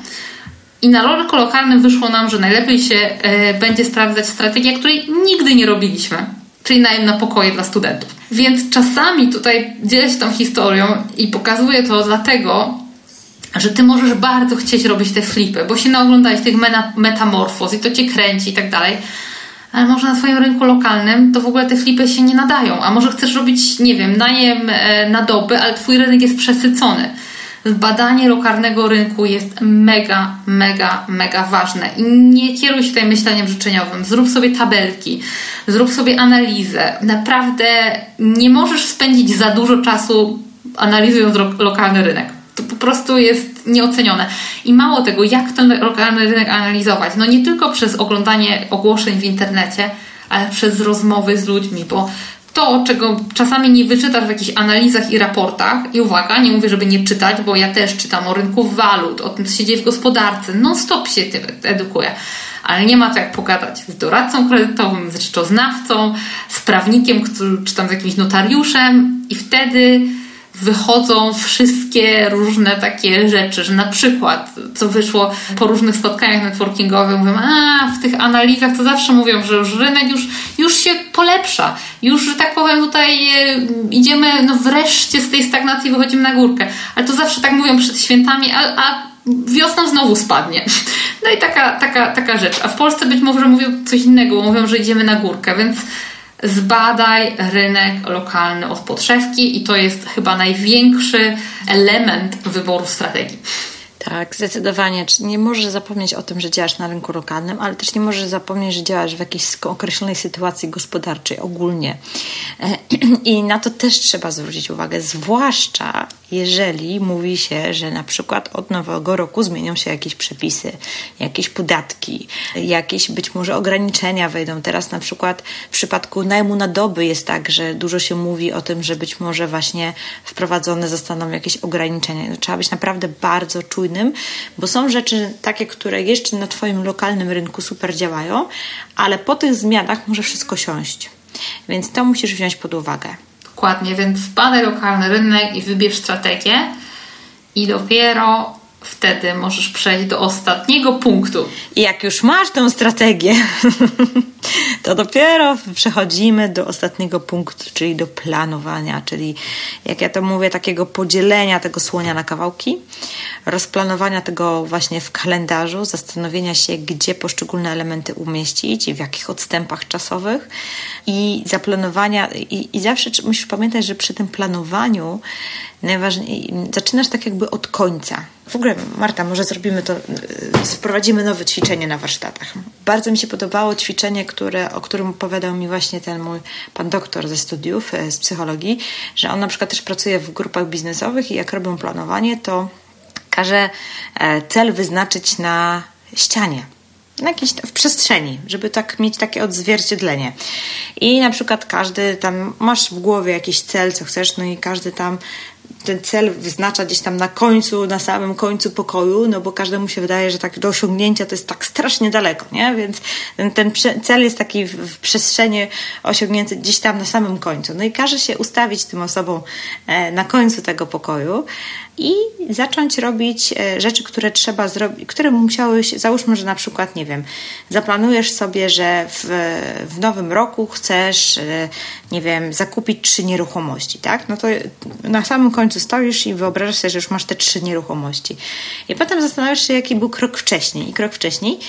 I na rynku lokalnym wyszło nam, że najlepiej się e, będzie sprawdzać strategia, której nigdy nie robiliśmy, czyli najem na pokoje dla studentów. Więc czasami tutaj dzielę się tą historią i pokazuję to dlatego, że ty możesz bardzo chcieć robić te flipy, bo się naoglądałeś tych metamorfoz i to cię kręci i tak dalej. Ale może na swoim rynku lokalnym to w ogóle te flipy się nie nadają. A może chcesz robić, nie wiem, najem e, na doby, ale twój rynek jest przesycony badanie lokalnego rynku jest mega, mega, mega ważne. I nie kieruj się tutaj myśleniem życzeniowym. Zrób sobie tabelki, zrób sobie analizę. Naprawdę nie możesz spędzić za dużo czasu analizując lokalny rynek. To po prostu jest nieocenione. I mało tego, jak ten lokalny rynek analizować? No nie tylko przez oglądanie ogłoszeń w internecie, ale przez rozmowy z ludźmi, bo to, czego czasami nie wyczytasz w jakichś analizach i raportach, i uwaga, nie mówię, żeby nie czytać, bo ja też czytam o rynku walut, o tym, co się dzieje w gospodarce, non-stop się edukuję. Ale nie ma to jak pogadać z doradcą kredytowym, z rzeczoznawcą, z prawnikiem, czy tam z jakimś notariuszem, i wtedy wychodzą wszystkie różne takie rzeczy, że na przykład, co wyszło po różnych spotkaniach networkingowych, mówią, a w tych analizach to zawsze mówią, że już rynek już, już się polepsza, już, że tak powiem, tutaj e, idziemy, no wreszcie z tej stagnacji wychodzimy na górkę. Ale to zawsze tak mówią przed świętami, a, a wiosną znowu spadnie. *laughs* No i taka, taka, taka rzecz. A w Polsce być może mówią coś innego, mówią, że idziemy na górkę, więc zbadaj rynek lokalny od podszewki i to jest chyba największy element wyboru strategii. Tak, zdecydowanie. Nie możesz zapomnieć o tym, że działasz na rynku lokalnym, ale też nie możesz zapomnieć, że działasz w jakiejś określonej sytuacji gospodarczej ogólnie. *clears throat* I na to też trzeba zwrócić uwagę, zwłaszcza jeżeli mówi się, że na przykład od nowego roku zmienią się jakieś przepisy, jakieś podatki, jakieś być może ograniczenia wejdą. Teraz na przykład w przypadku najmu na doby jest tak, że dużo się mówi o tym, że być może właśnie wprowadzone zostaną jakieś ograniczenia. Trzeba być naprawdę bardzo czujnym, bo są rzeczy takie, które jeszcze na Twoim lokalnym rynku super działają, ale po tych zmianach może wszystko siąść. Więc to musisz wziąć pod uwagę. Dokładnie, więc zbadaj lokalny rynek i wybierz strategię. I dopiero wtedy możesz przejść do ostatniego punktu. I jak już masz tę strategię, *laughs* to dopiero przechodzimy do ostatniego punktu, czyli do planowania, czyli jak ja to mówię, takiego podzielenia tego słonia na kawałki, rozplanowania tego właśnie w kalendarzu, zastanowienia się, gdzie poszczególne elementy umieścić i w jakich odstępach czasowych i zaplanowania. I, i zawsze musisz pamiętać, że przy tym planowaniu najważniej, zaczynasz tak jakby od końca. W ogóle, Marta, może zrobimy to, wprowadzimy nowe ćwiczenie na warsztatach. Bardzo mi się podobało ćwiczenie, które, o którym opowiadał mi właśnie ten mój pan doktor ze studiów e, z psychologii, że on na przykład też pracuje w grupach biznesowych i jak robią planowanie, to każe e, cel wyznaczyć na ścianie na jakiejś, w przestrzeni, żeby tak mieć takie odzwierciedlenie. I na przykład każdy tam, masz w głowie jakiś cel, co chcesz, no i każdy tam ten cel wyznacza gdzieś tam na końcu, na samym końcu pokoju, no bo każdemu się wydaje, że tak do osiągnięcia to jest tak strasznie daleko, nie? Więc ten, ten cel jest taki w, w przestrzeni osiągnięty gdzieś tam na samym końcu. No i każe się ustawić tym osobom e, na końcu tego pokoju i zacząć robić e, rzeczy, które trzeba zrobić, które musiałeś, załóżmy, że na przykład, nie wiem, zaplanujesz sobie, że w, w nowym roku chcesz, e, nie wiem, zakupić trzy nieruchomości, tak? No to na samym końcu stoisz i wyobrażasz sobie, że już masz te trzy nieruchomości. I potem zastanawiasz się, jaki był krok wcześniej i krok wcześniej.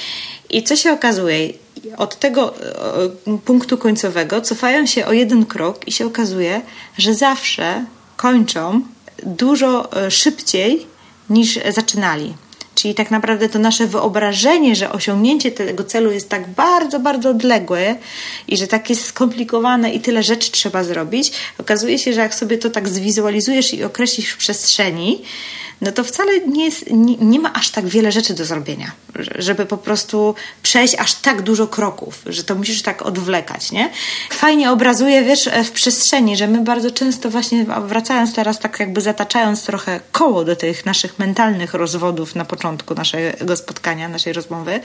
I co się okazuje? Od tego e, punktu końcowego cofają się o jeden krok i się okazuje, że zawsze kończą dużo e, szybciej niż zaczynali. Czyli tak naprawdę to nasze wyobrażenie, że osiągnięcie tego celu jest tak bardzo, bardzo odległe i że tak jest skomplikowane i tyle rzeczy trzeba zrobić, okazuje się, że jak sobie to tak zwizualizujesz i określisz w przestrzeni, no to wcale nie, jest, nie, nie, ma aż tak wiele rzeczy do zrobienia, żeby po prostu przejść aż tak dużo kroków, że to musisz tak odwlekać, nie? Fajnie obrazuje, wiesz, w przestrzeni, że my bardzo często właśnie wracając teraz tak jakby zataczając trochę koło do tych naszych mentalnych rozwodów na początku naszego spotkania, naszej rozmowy,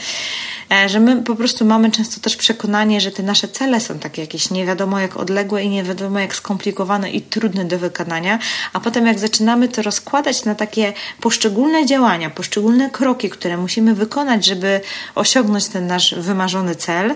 e, że my po prostu mamy często też przekonanie, że te nasze cele są takie jakieś nie wiadomo jak odległe i nie wiadomo jak skomplikowane i trudne do wykonania, a potem jak zaczynamy to rozkładać na takie poszczególne działania, poszczególne kroki, które musimy wykonać, żeby osiągnąć ten nasz wymarzony cel,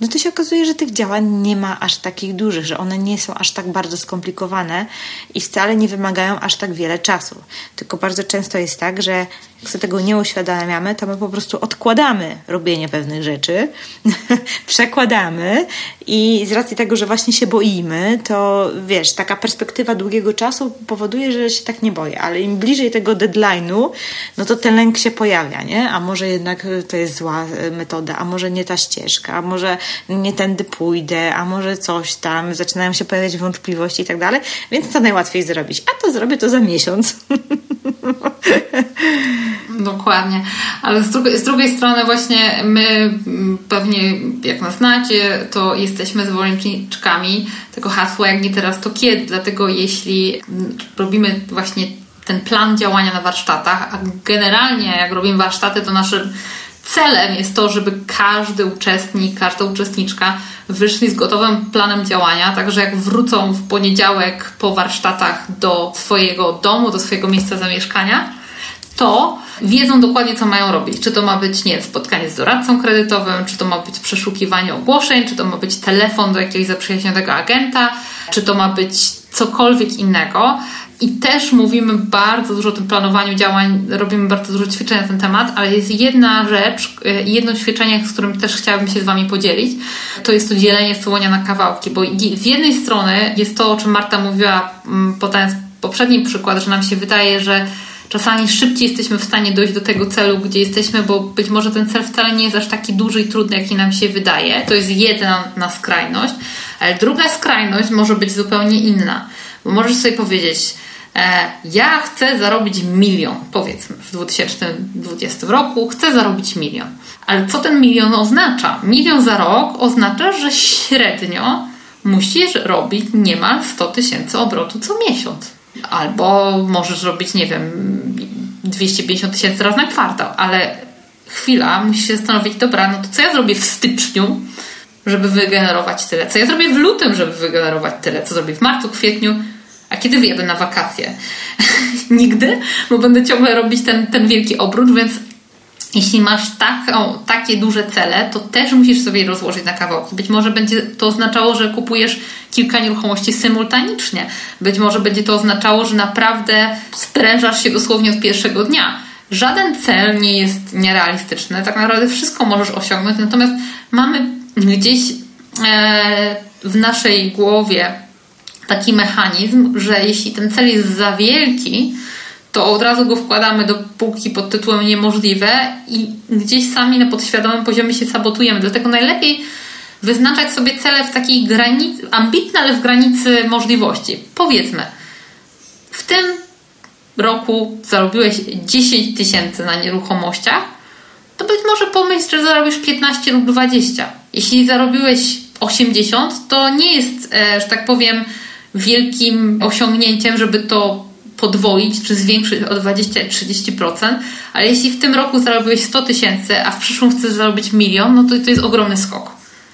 no to się okazuje, że tych działań nie ma aż takich dużych, że one nie są aż tak bardzo skomplikowane i wcale nie wymagają aż tak wiele czasu. Tylko bardzo często jest tak, że jak sobie tego nie uświadamiamy, to my po prostu odkładamy robienie pewnych rzeczy, *laughs* przekładamy i z racji tego, że właśnie się boimy, to wiesz, taka perspektywa długiego czasu powoduje, że się tak nie boję, ale im bliżej tego deadline'u, no to ten lęk się pojawia, nie? A może jednak to jest zła e, metoda, a może nie ta ścieżka, a może nie tędy pójdę, a może coś tam, zaczynają się pojawiać wątpliwości i tak dalej, więc co najłatwiej zrobić? A to zrobię to za miesiąc. *laughs* *laughs* Dokładnie. Ale z drugiej, z drugiej strony właśnie my mm, pewnie, jak nas znacie, to jesteśmy zwolenniczkami tego hasła jak nie teraz, to kiedy. Dlatego jeśli mm, robimy właśnie ten plan działania na warsztatach, a generalnie jak robimy warsztaty, to naszym celem jest to, żeby każdy uczestnik, każda uczestniczka wyszli z gotowym planem działania, także jak wrócą w poniedziałek po warsztatach do swojego domu, do swojego miejsca zamieszkania, to wiedzą dokładnie, co mają robić. Czy to ma być, nie spotkanie z doradcą kredytowym, czy to ma być przeszukiwanie ogłoszeń, czy to ma być telefon do jakiegoś zaprzyjaźnionego agenta, czy to ma być cokolwiek innego. I też mówimy bardzo dużo o tym planowaniu działań, robimy bardzo dużo ćwiczeń na ten temat, ale jest jedna rzecz, y, jedno ćwiczenie, z którym też chciałabym się z Wami podzielić, to jest to dzielenie słonia na kawałki, bo z jednej strony jest to, o czym Marta mówiła, mm, podając poprzedni przykład, że nam się wydaje, że czasami szybciej jesteśmy w stanie dojść do tego celu, gdzie jesteśmy, bo być może ten cel wcale nie jest aż taki duży i trudny, jaki nam się wydaje. To jest jedna na skrajność, ale druga skrajność może być zupełnie inna, bo możesz sobie powiedzieć, e, ja chcę zarobić milion, powiedzmy, w 2020 roku chcę zarobić milion. Ale co ten milion oznacza? Milion za rok oznacza, że średnio musisz robić niemal 100 tysięcy obrotu co miesiąc. Albo możesz robić, nie wiem, 250 tysięcy raz na kwartał, ale chwila, musisz się zastanowić, dobra, no to co ja zrobię w styczniu, żeby wygenerować tyle? Co ja zrobię w lutym, żeby wygenerować tyle? Co zrobię w marcu, kwietniu? A kiedy wyjadę na wakacje? *laughs* Nigdy, bo będę ciągle robić ten, ten wielki obrót, więc jeśli masz taką, takie duże cele, to też musisz sobie je rozłożyć na kawałki. Być może będzie to oznaczało, że kupujesz kilka nieruchomości symultanicznie. Być może będzie to oznaczało, że naprawdę sprężasz się dosłownie od pierwszego dnia. Żaden cel nie jest nierealistyczny. Tak naprawdę wszystko możesz osiągnąć, natomiast mamy gdzieś e, w naszej głowie taki mechanizm, że jeśli ten cel jest za wielki, to od razu go wkładamy do półki pod tytułem niemożliwe i gdzieś sami na podświadomym poziomie się sabotujemy. Dlatego najlepiej wyznaczać sobie cele w takiej granicy, ambitne, ale w granicy możliwości. Powiedzmy, w tym roku zarobiłeś 10 tysięcy na nieruchomościach, to być może pomyśl, że zarobisz 15 lub 20. Jeśli zarobiłeś 80, to nie jest, e, że tak powiem, wielkim osiągnięciem, żeby to podwoić czy zwiększyć o 20-30%, ale jeśli w tym roku zarobiłeś 100 tysięcy, a w przyszłym chcesz zarobić milion, no to to jest ogromny skok.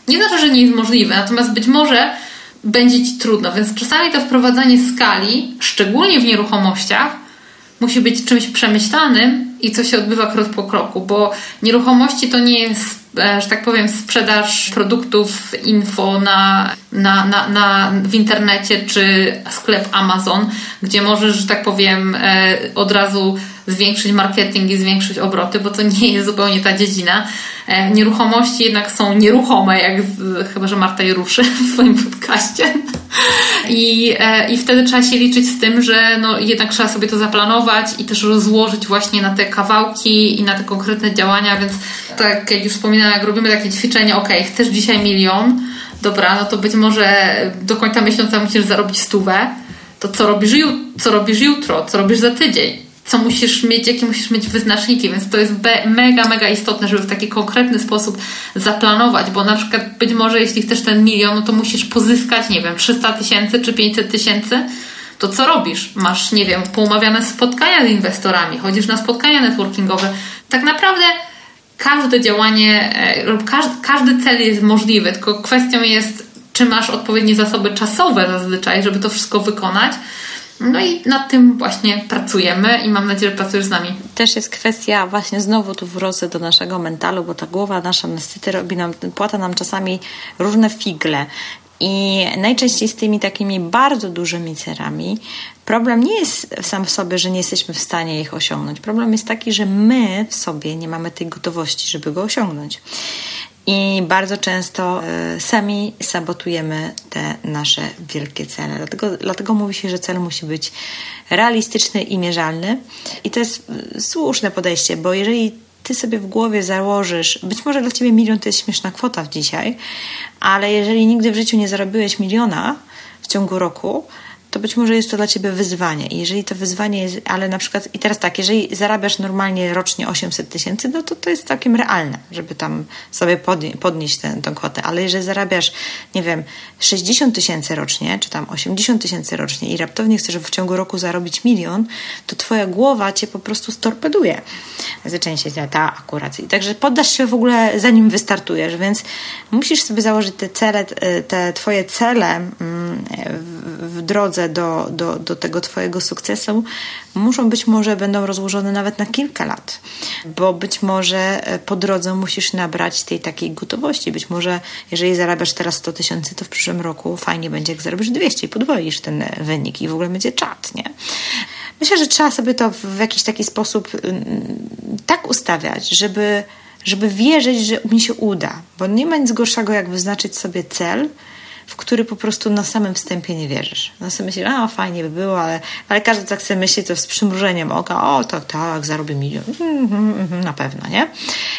Nie znaczy, że nie jest możliwe, natomiast być może będzie Ci trudno, więc czasami to wprowadzanie skali, szczególnie w nieruchomościach, musi być czymś przemyślanym i co się odbywa krok po kroku, bo nieruchomości to nie jest, e, że tak powiem, sprzedaż produktów info na, na, na, na, w internecie czy sklep Amazon, gdzie możesz, że tak powiem, e, od razu zwiększyć marketing i zwiększyć obroty, bo to nie jest zupełnie ta dziedzina. E, nieruchomości jednak są nieruchome, jak z, chyba, że Marta je ruszy *laughs* w swoim podcaście. I, e, I wtedy trzeba się liczyć z tym, że no, jednak trzeba sobie to zaplanować i też rozłożyć właśnie na te kawałki i na te konkretne działania, więc tak jak już wspominałam, jak robimy takie ćwiczenia, ok, chcesz dzisiaj milion, dobra, no to być może do końca miesiąca musisz zarobić stówę, to co robisz, co robisz jutro, co robisz za tydzień? Co musisz mieć, jakie musisz mieć wyznaczniki, więc to jest mega, mega istotne, żeby w taki konkretny sposób zaplanować, bo na przykład być może jeśli chcesz ten milion, no to musisz pozyskać, nie wiem, 300 tysięcy czy 500 tysięcy, to co robisz? Masz, nie wiem, poumawiane spotkania z inwestorami, chodzisz na spotkania networkingowe. Tak naprawdę każde działanie e, lub każdy, każdy cel jest możliwy, tylko kwestią jest, czy masz odpowiednie zasoby czasowe zazwyczaj, żeby to wszystko wykonać no i nad tym właśnie pracujemy i mam nadzieję, że pracujesz z nami. Też jest kwestia właśnie znowu tu wrócę do naszego mentalu, bo ta głowa nasza niestety robi nam, płata nam czasami różne figle. I najczęściej z tymi takimi bardzo dużymi celami problem nie jest sam w sobie, że nie jesteśmy w stanie ich osiągnąć. Problem jest taki, że my w sobie nie mamy tej gotowości, żeby go osiągnąć i bardzo często e, sami sabotujemy te nasze wielkie cele. Dlatego, dlatego mówi się, że cel musi być realistyczny i mierzalny. I to jest e, słuszne podejście, bo jeżeli ty sobie w głowie założysz, być może dla ciebie milion to jest śmieszna kwota w dzisiaj, ale jeżeli nigdy w życiu nie zarobiłeś miliona w ciągu roku, to być może jest to dla ciebie wyzwanie. I jeżeli to wyzwanie jest, ale na przykład, i teraz tak, jeżeli zarabiasz normalnie rocznie 800 tysięcy, no to to jest całkiem realne, żeby tam sobie podnieść tę, tę kwotę. Ale jeżeli zarabiasz, nie wiem, 60 tysięcy rocznie, czy tam 80 tysięcy rocznie i raptownie chcesz w ciągu roku zarobić milion, to twoja głowa cię po prostu storpeduje. Się ta akurat. I także poddasz się w ogóle zanim wystartujesz, więc musisz sobie założyć te cele, te twoje cele mm, w drodze drodze do, do, do tego Twojego sukcesu muszą być może będą rozłożone nawet na kilka lat, bo być może e, po drodze musisz nabrać tej takiej gotowości. Być może, jeżeli zarabiasz teraz 100 tysięcy, to w przyszłym roku fajnie będzie, jak zarobisz 200 i podwoisz ten wynik i w ogóle będzie czat, nie? Myślę, że trzeba sobie to w jakiś taki sposób tak ustawiać, żeby, żeby wierzyć, że mi się uda, bo nie ma nic gorszego, jak wyznaczyć sobie cel, w który po prostu na samym wstępie nie wierzysz. Na sobie myślisz, a fajnie by było, ale, ale każdy tak sobie myśli, to z przymrużeniem oka, o tak, tak, zarobię milion. Mm, mm, mm, na pewno, nie?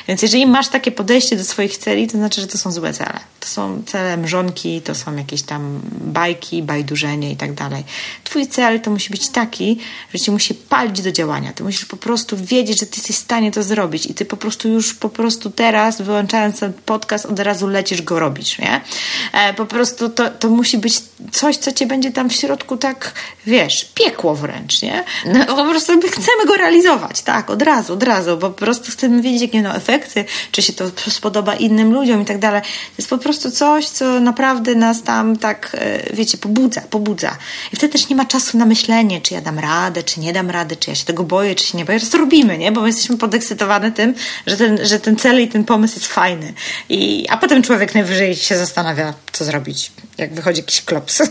Więc jeżeli masz takie podejście do swoich celi, to znaczy, że to są złe cele. To są cele mrzonki, to są jakieś tam bajki, bajdurzenie i tak dalej. Twój cel to musi być taki, że cię musi palić do działania. Ty musisz po prostu wiedzieć, że ty jesteś w stanie to zrobić i ty po prostu już po prostu teraz, wyłączając ten podcast, od razu lecisz go robić, nie? E, po prostu prostu to, to musi być coś, co cię będzie tam w środku tak, wiesz, piekło wręcz, nie? No, po prostu my chcemy go realizować, tak, od razu, od razu, bo po prostu chcemy wiedzieć, jakie no efekty, czy się to spodoba innym ludziom i tak dalej. To jest po prostu coś, co naprawdę nas tam tak, e, wiecie, pobudza, pobudza. I wtedy też nie ma czasu na myślenie, czy ja dam radę, czy nie dam rady, czy ja się tego boję, czy się nie boję. To robimy, nie? Bo my jesteśmy podekscytowane tym, że ten, że ten cel i ten pomysł jest fajny. I, a potem człowiek najwyżej się zastanawia, co zrobić jak wychodzi jakiś klops.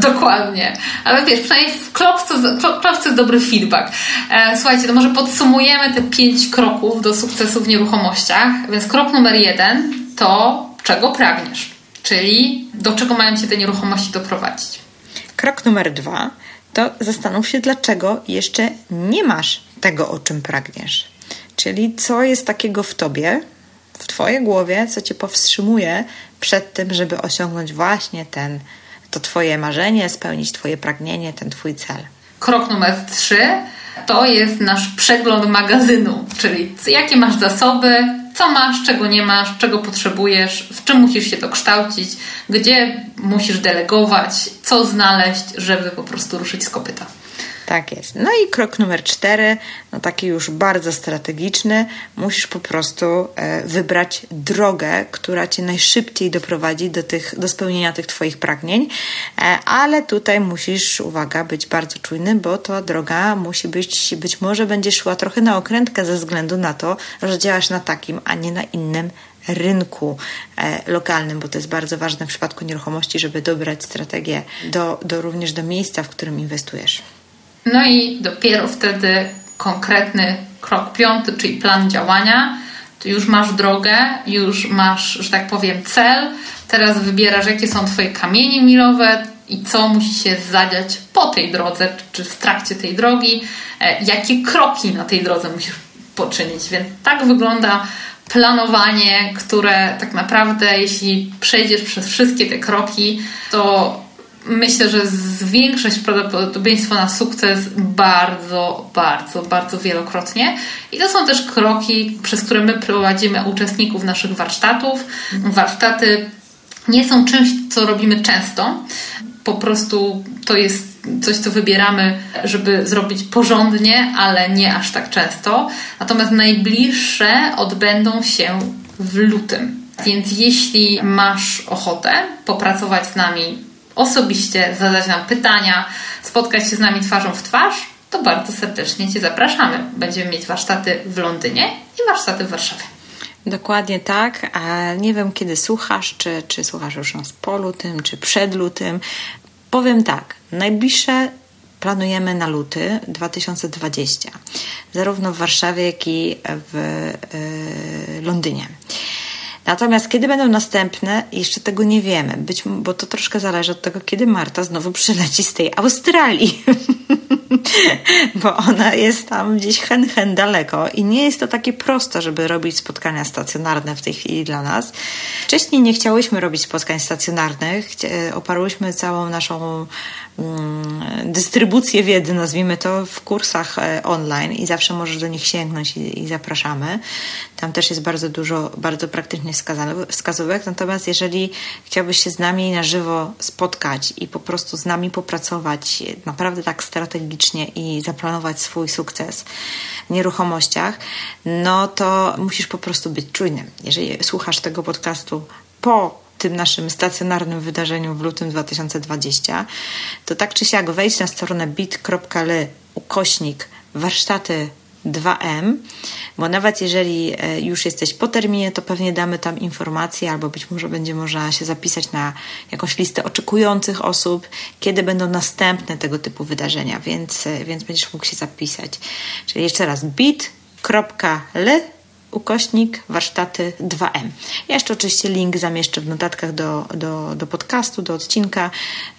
Dokładnie. Ale wiesz, przynajmniej w klops to jest dobry feedback. E, słuchajcie, to może podsumujemy te pięć kroków do sukcesu w nieruchomościach. Więc krok numer jeden to czego pragniesz, czyli do czego mają Cię te nieruchomości doprowadzić. Krok numer dwa to zastanów się, dlaczego jeszcze nie masz tego, o czym pragniesz. Czyli co jest takiego w tobie, w Twojej głowie, co Cię powstrzymuje przed tym, żeby osiągnąć właśnie ten, to Twoje marzenie, spełnić Twoje pragnienie, ten Twój cel. Krok numer trzy to jest nasz przegląd magazynu, czyli jakie masz zasoby, co masz, czego nie masz, czego potrzebujesz, w czym musisz się to kształcić, gdzie musisz delegować, co znaleźć, żeby po prostu ruszyć z kopyta. Tak jest. No i krok numer cztery, no taki już bardzo strategiczny, musisz po prostu e, wybrać drogę, która cię najszybciej doprowadzi do, tych, do spełnienia tych twoich pragnień, e, ale tutaj musisz, uwaga, być bardzo czujny, bo ta droga musi być, być może będzie szła trochę na okrętkę ze względu na to, że działasz na takim, a nie na innym rynku e, lokalnym, bo to jest bardzo ważne w przypadku nieruchomości, żeby dobrać strategię do, do również do miejsca, w którym inwestujesz. No i dopiero wtedy konkretny krok piąty, czyli plan działania. Tu już masz drogę, już masz, że tak powiem, cel. Teraz wybierasz, jakie są Twoje kamienie milowe i co musi się zadziać po tej drodze, czy w trakcie tej drogi, e, jakie kroki na tej drodze musisz poczynić. Więc tak wygląda planowanie, które tak naprawdę, jeśli przejdziesz przez wszystkie te kroki, to myślę, że zwiększyć prawdopodobieństwo na sukces bardzo, bardzo, bardzo wielokrotnie. I to są też kroki, przez które my prowadzimy uczestników naszych warsztatów. Warsztaty nie są czymś, co robimy często. Po prostu to jest coś, co wybieramy, żeby zrobić porządnie, ale nie aż tak często. Natomiast najbliższe odbędą się w lutym. Więc jeśli masz ochotę popracować z nami osobiście zadać nam pytania, spotkać się z nami twarzą w twarz, to bardzo serdecznie Cię zapraszamy. Będziemy mieć warsztaty w Londynie i warsztaty w Warszawie. Dokładnie tak, a nie wiem kiedy słuchasz, czy, czy słuchasz już nas po lutym, czy przed lutym. Powiem tak, najbliższe planujemy na luty 2020, zarówno w Warszawie, jak i w y, Londynie. Natomiast kiedy będą następne, jeszcze tego nie wiemy, być, bo to troszkę zależy od tego, kiedy Marta znowu przyleci z tej Australii. *laughs* bo ona jest tam gdzieś hen, hen daleko i nie jest to takie proste, żeby robić spotkania stacjonarne w tej chwili dla nas. Wcześniej nie chciałyśmy robić spotkań stacjonarnych, oparłyśmy całą naszą dystrybucję wiedzy, nazwijmy to, w kursach e, online i zawsze możesz do nich sięgnąć i, i zapraszamy. Tam też jest bardzo dużo bardzo praktycznie wskazówek. Natomiast jeżeli chciałbyś się z nami na żywo spotkać i po prostu z nami popracować naprawdę tak strategicznie i zaplanować swój sukces w nieruchomościach, no to musisz po prostu być czujnym. Jeżeli słuchasz tego podcastu po tym naszym stacjonarnym wydarzeniu w lutym 2020, to tak czy siak wejdź na stronę bit.ly ukośnik warsztaty 2M, bo nawet jeżeli e, już jesteś po terminie, to pewnie damy tam informacje, albo być może będzie można się zapisać na jakąś listę oczekujących osób, kiedy będą następne tego typu wydarzenia, więc, e, więc będziesz mógł się zapisać. Czyli jeszcze raz bit.ly ukośnik warsztaty 2M. Ja jeszcze oczywiście link zamieszczę w notatkach do, do, do podcastu, do odcinka,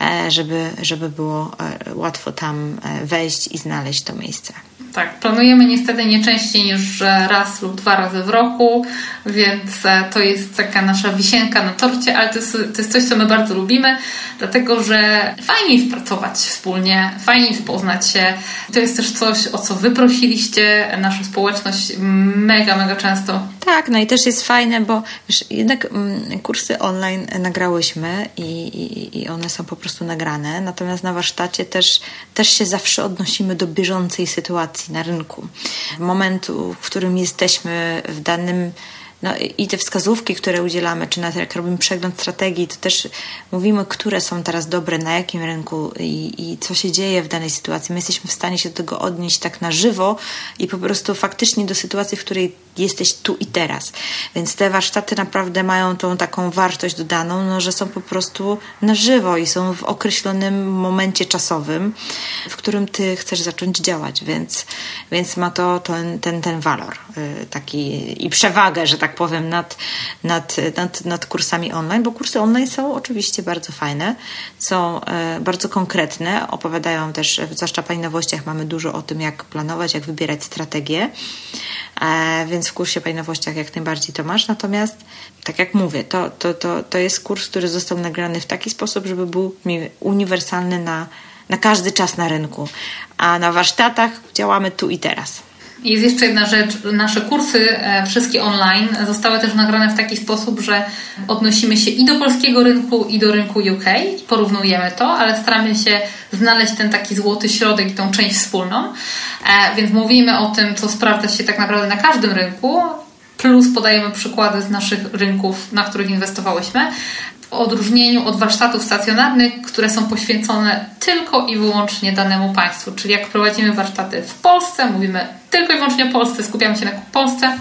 e, żeby, żeby było łatwo tam wejść i znaleźć to miejsce. Tak, planujemy niestety nie częściej niż raz lub dwa razy w roku, więc e, to jest taka nasza wisienka na torcie, ale to jest, to jest coś, co my bardzo lubimy, dlatego że fajnie jest pracować wspólnie, fajnie jest poznać się. To jest też coś, o co wy prosiliście naszą społeczność mega, mega często. Tak, no i też jest fajne, bo wiesz, jednak mm, kursy online nagrałyśmy i, i, i one są po prostu nagrane, natomiast na warsztacie też, też się zawsze odnosimy do bieżącej sytuacji na rynku. Momentu, w którym jesteśmy w danym no i te wskazówki, które udzielamy, czy nawet jak robimy przegląd strategii, to też mówimy, które są teraz dobre, na jakim rynku i, i co się dzieje w danej sytuacji. My jesteśmy w stanie się do tego odnieść tak na żywo i po prostu faktycznie do sytuacji, w której jesteś tu i teraz. Więc te warsztaty naprawdę mają tą taką wartość dodaną, no, że są po prostu na żywo i są w określonym momencie czasowym, w którym ty chcesz zacząć działać, więc, więc ma to ten, ten, ten walor y, taki i przewagę, że tak powiem, nad, nad, nad, nad kursami online, bo kursy online są oczywiście bardzo fajne, są y, bardzo konkretne, opowiadają też, zwłaszcza Pani Nowościach mamy dużo o tym, jak planować, jak wybierać strategię, e, więc w kursie Pajnowościach jak najbardziej to masz. Natomiast, tak jak mówię, to, to, to, to jest kurs, który został nagrany w taki sposób, żeby był uniwersalny na, na każdy czas na rynku. A na warsztatach działamy tu i teraz. Jest jeszcze jedna rzecz. Nasze kursy, e, wszystkie online, zostały też nagrane w taki sposób, że odnosimy się i do polskiego rynku, i do rynku UK. Porównujemy to, ale staramy się znaleźć ten taki złoty środek i tą część wspólną. E, więc mówimy o tym, co sprawdza się tak naprawdę na każdym rynku, plus podajemy przykłady z naszych rynków, na których inwestowałyśmy, odróżnieniu od warsztatów stacjonarnych, które są poświęcone tylko i wyłącznie danemu państwu. Czyli jak prowadzimy warsztaty w Polsce, mówimy tylko i wyłącznie o Polsce, skupiamy się na Polsce.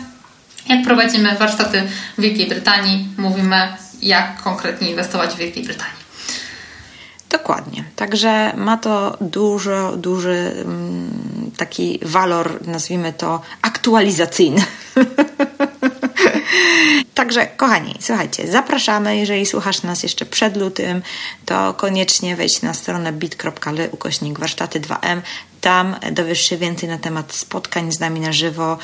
Jak prowadzimy warsztaty w Wielkiej Brytanii, mówimy jak konkretnie inwestować w Wielkiej Brytanii. Dokładnie. Także ma to dużo, duży mm, taki walor, nazwijmy to aktualizacyjny. *laughs* Także, kochani, słuchajcie, zapraszamy. Jeżeli słuchasz nas jeszcze przed lutym, to koniecznie wejdź na stronę bit.ly ukośnik warsztaty 2M. Tam dowiesz się więcej na temat spotkań z nami na żywo,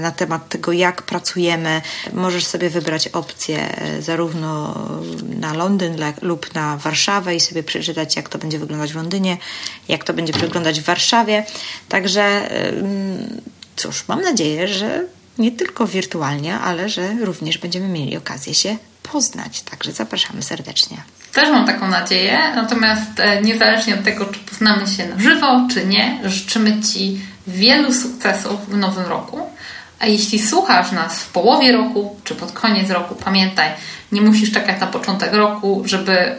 na temat tego, jak pracujemy. Możesz sobie wybrać opcję e, zarówno na Londyn lub na Warszawę i sobie przeczytać, jak to będzie wyglądać w Londynie, jak to będzie wyglądać w Warszawie. Także cóż, mam nadzieję, że nie tylko wirtualnie, ale że również będziemy mieli okazję się poznać. Także zapraszamy serdecznie. Też mam taką nadzieję, natomiast e, niezależnie od tego, czy poznamy się na żywo, czy nie, życzymy Ci wielu sukcesów w nowym roku. A jeśli słuchasz nas w połowie roku, czy pod koniec roku, pamiętaj, nie musisz czekać na początek roku, żeby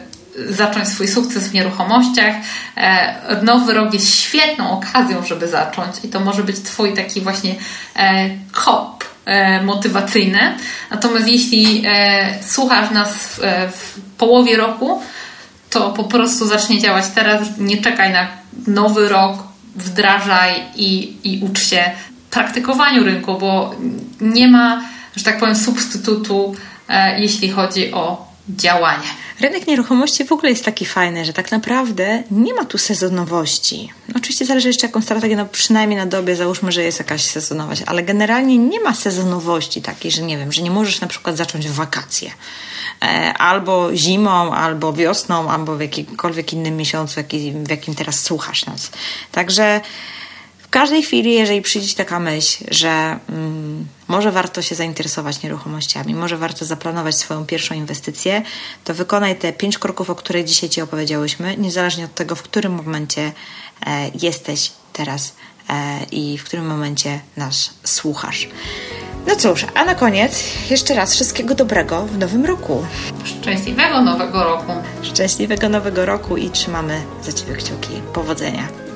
zacząć swój sukces w nieruchomościach. E, nowy rok jest świetną okazją, żeby zacząć i to może być Twój taki właśnie e, kop e, motywacyjny. Natomiast jeśli słuchasz nas w połowie roku, to po prostu zacznie działać teraz. Nie czekaj na nowy rok, wdrażaj i, i ucz się praktykowaniu rynku, bo nie ma, że tak powiem, substytutu, jeśli chodzi o działanie. Rynek nieruchomości w ogóle jest taki fajny, że tak naprawdę nie ma tu sezonowości. Oczywiście zależy jeszcze jaką strategię, no przynajmniej na dobie załóżmy, że jest jakaś sezonowość, ale generalnie nie ma sezonowości takiej, że nie wiem, że nie możesz na przykład zacząć w wakacje. E, albo zimą, albo wiosną, albo w jakimkolwiek innym miesiącu, w jakim teraz słuchasz nas. Także każdej chwili, jeżeli przyjdzie taka myśl, że mm, może warto się zainteresować nieruchomościami, może warto zaplanować swoją pierwszą inwestycję, to wykonaj te pięć kroków, o których dzisiaj Ci opowiedziałyśmy, niezależnie od tego, w którym momencie e, jesteś teraz e, i w którym momencie nas słuchasz. No cóż, a na koniec jeszcze raz wszystkiego dobrego w nowym roku. Szczęśliwego nowego roku. Szczęśliwego nowego roku i trzymamy za Ciebie kciuki. Powodzenia.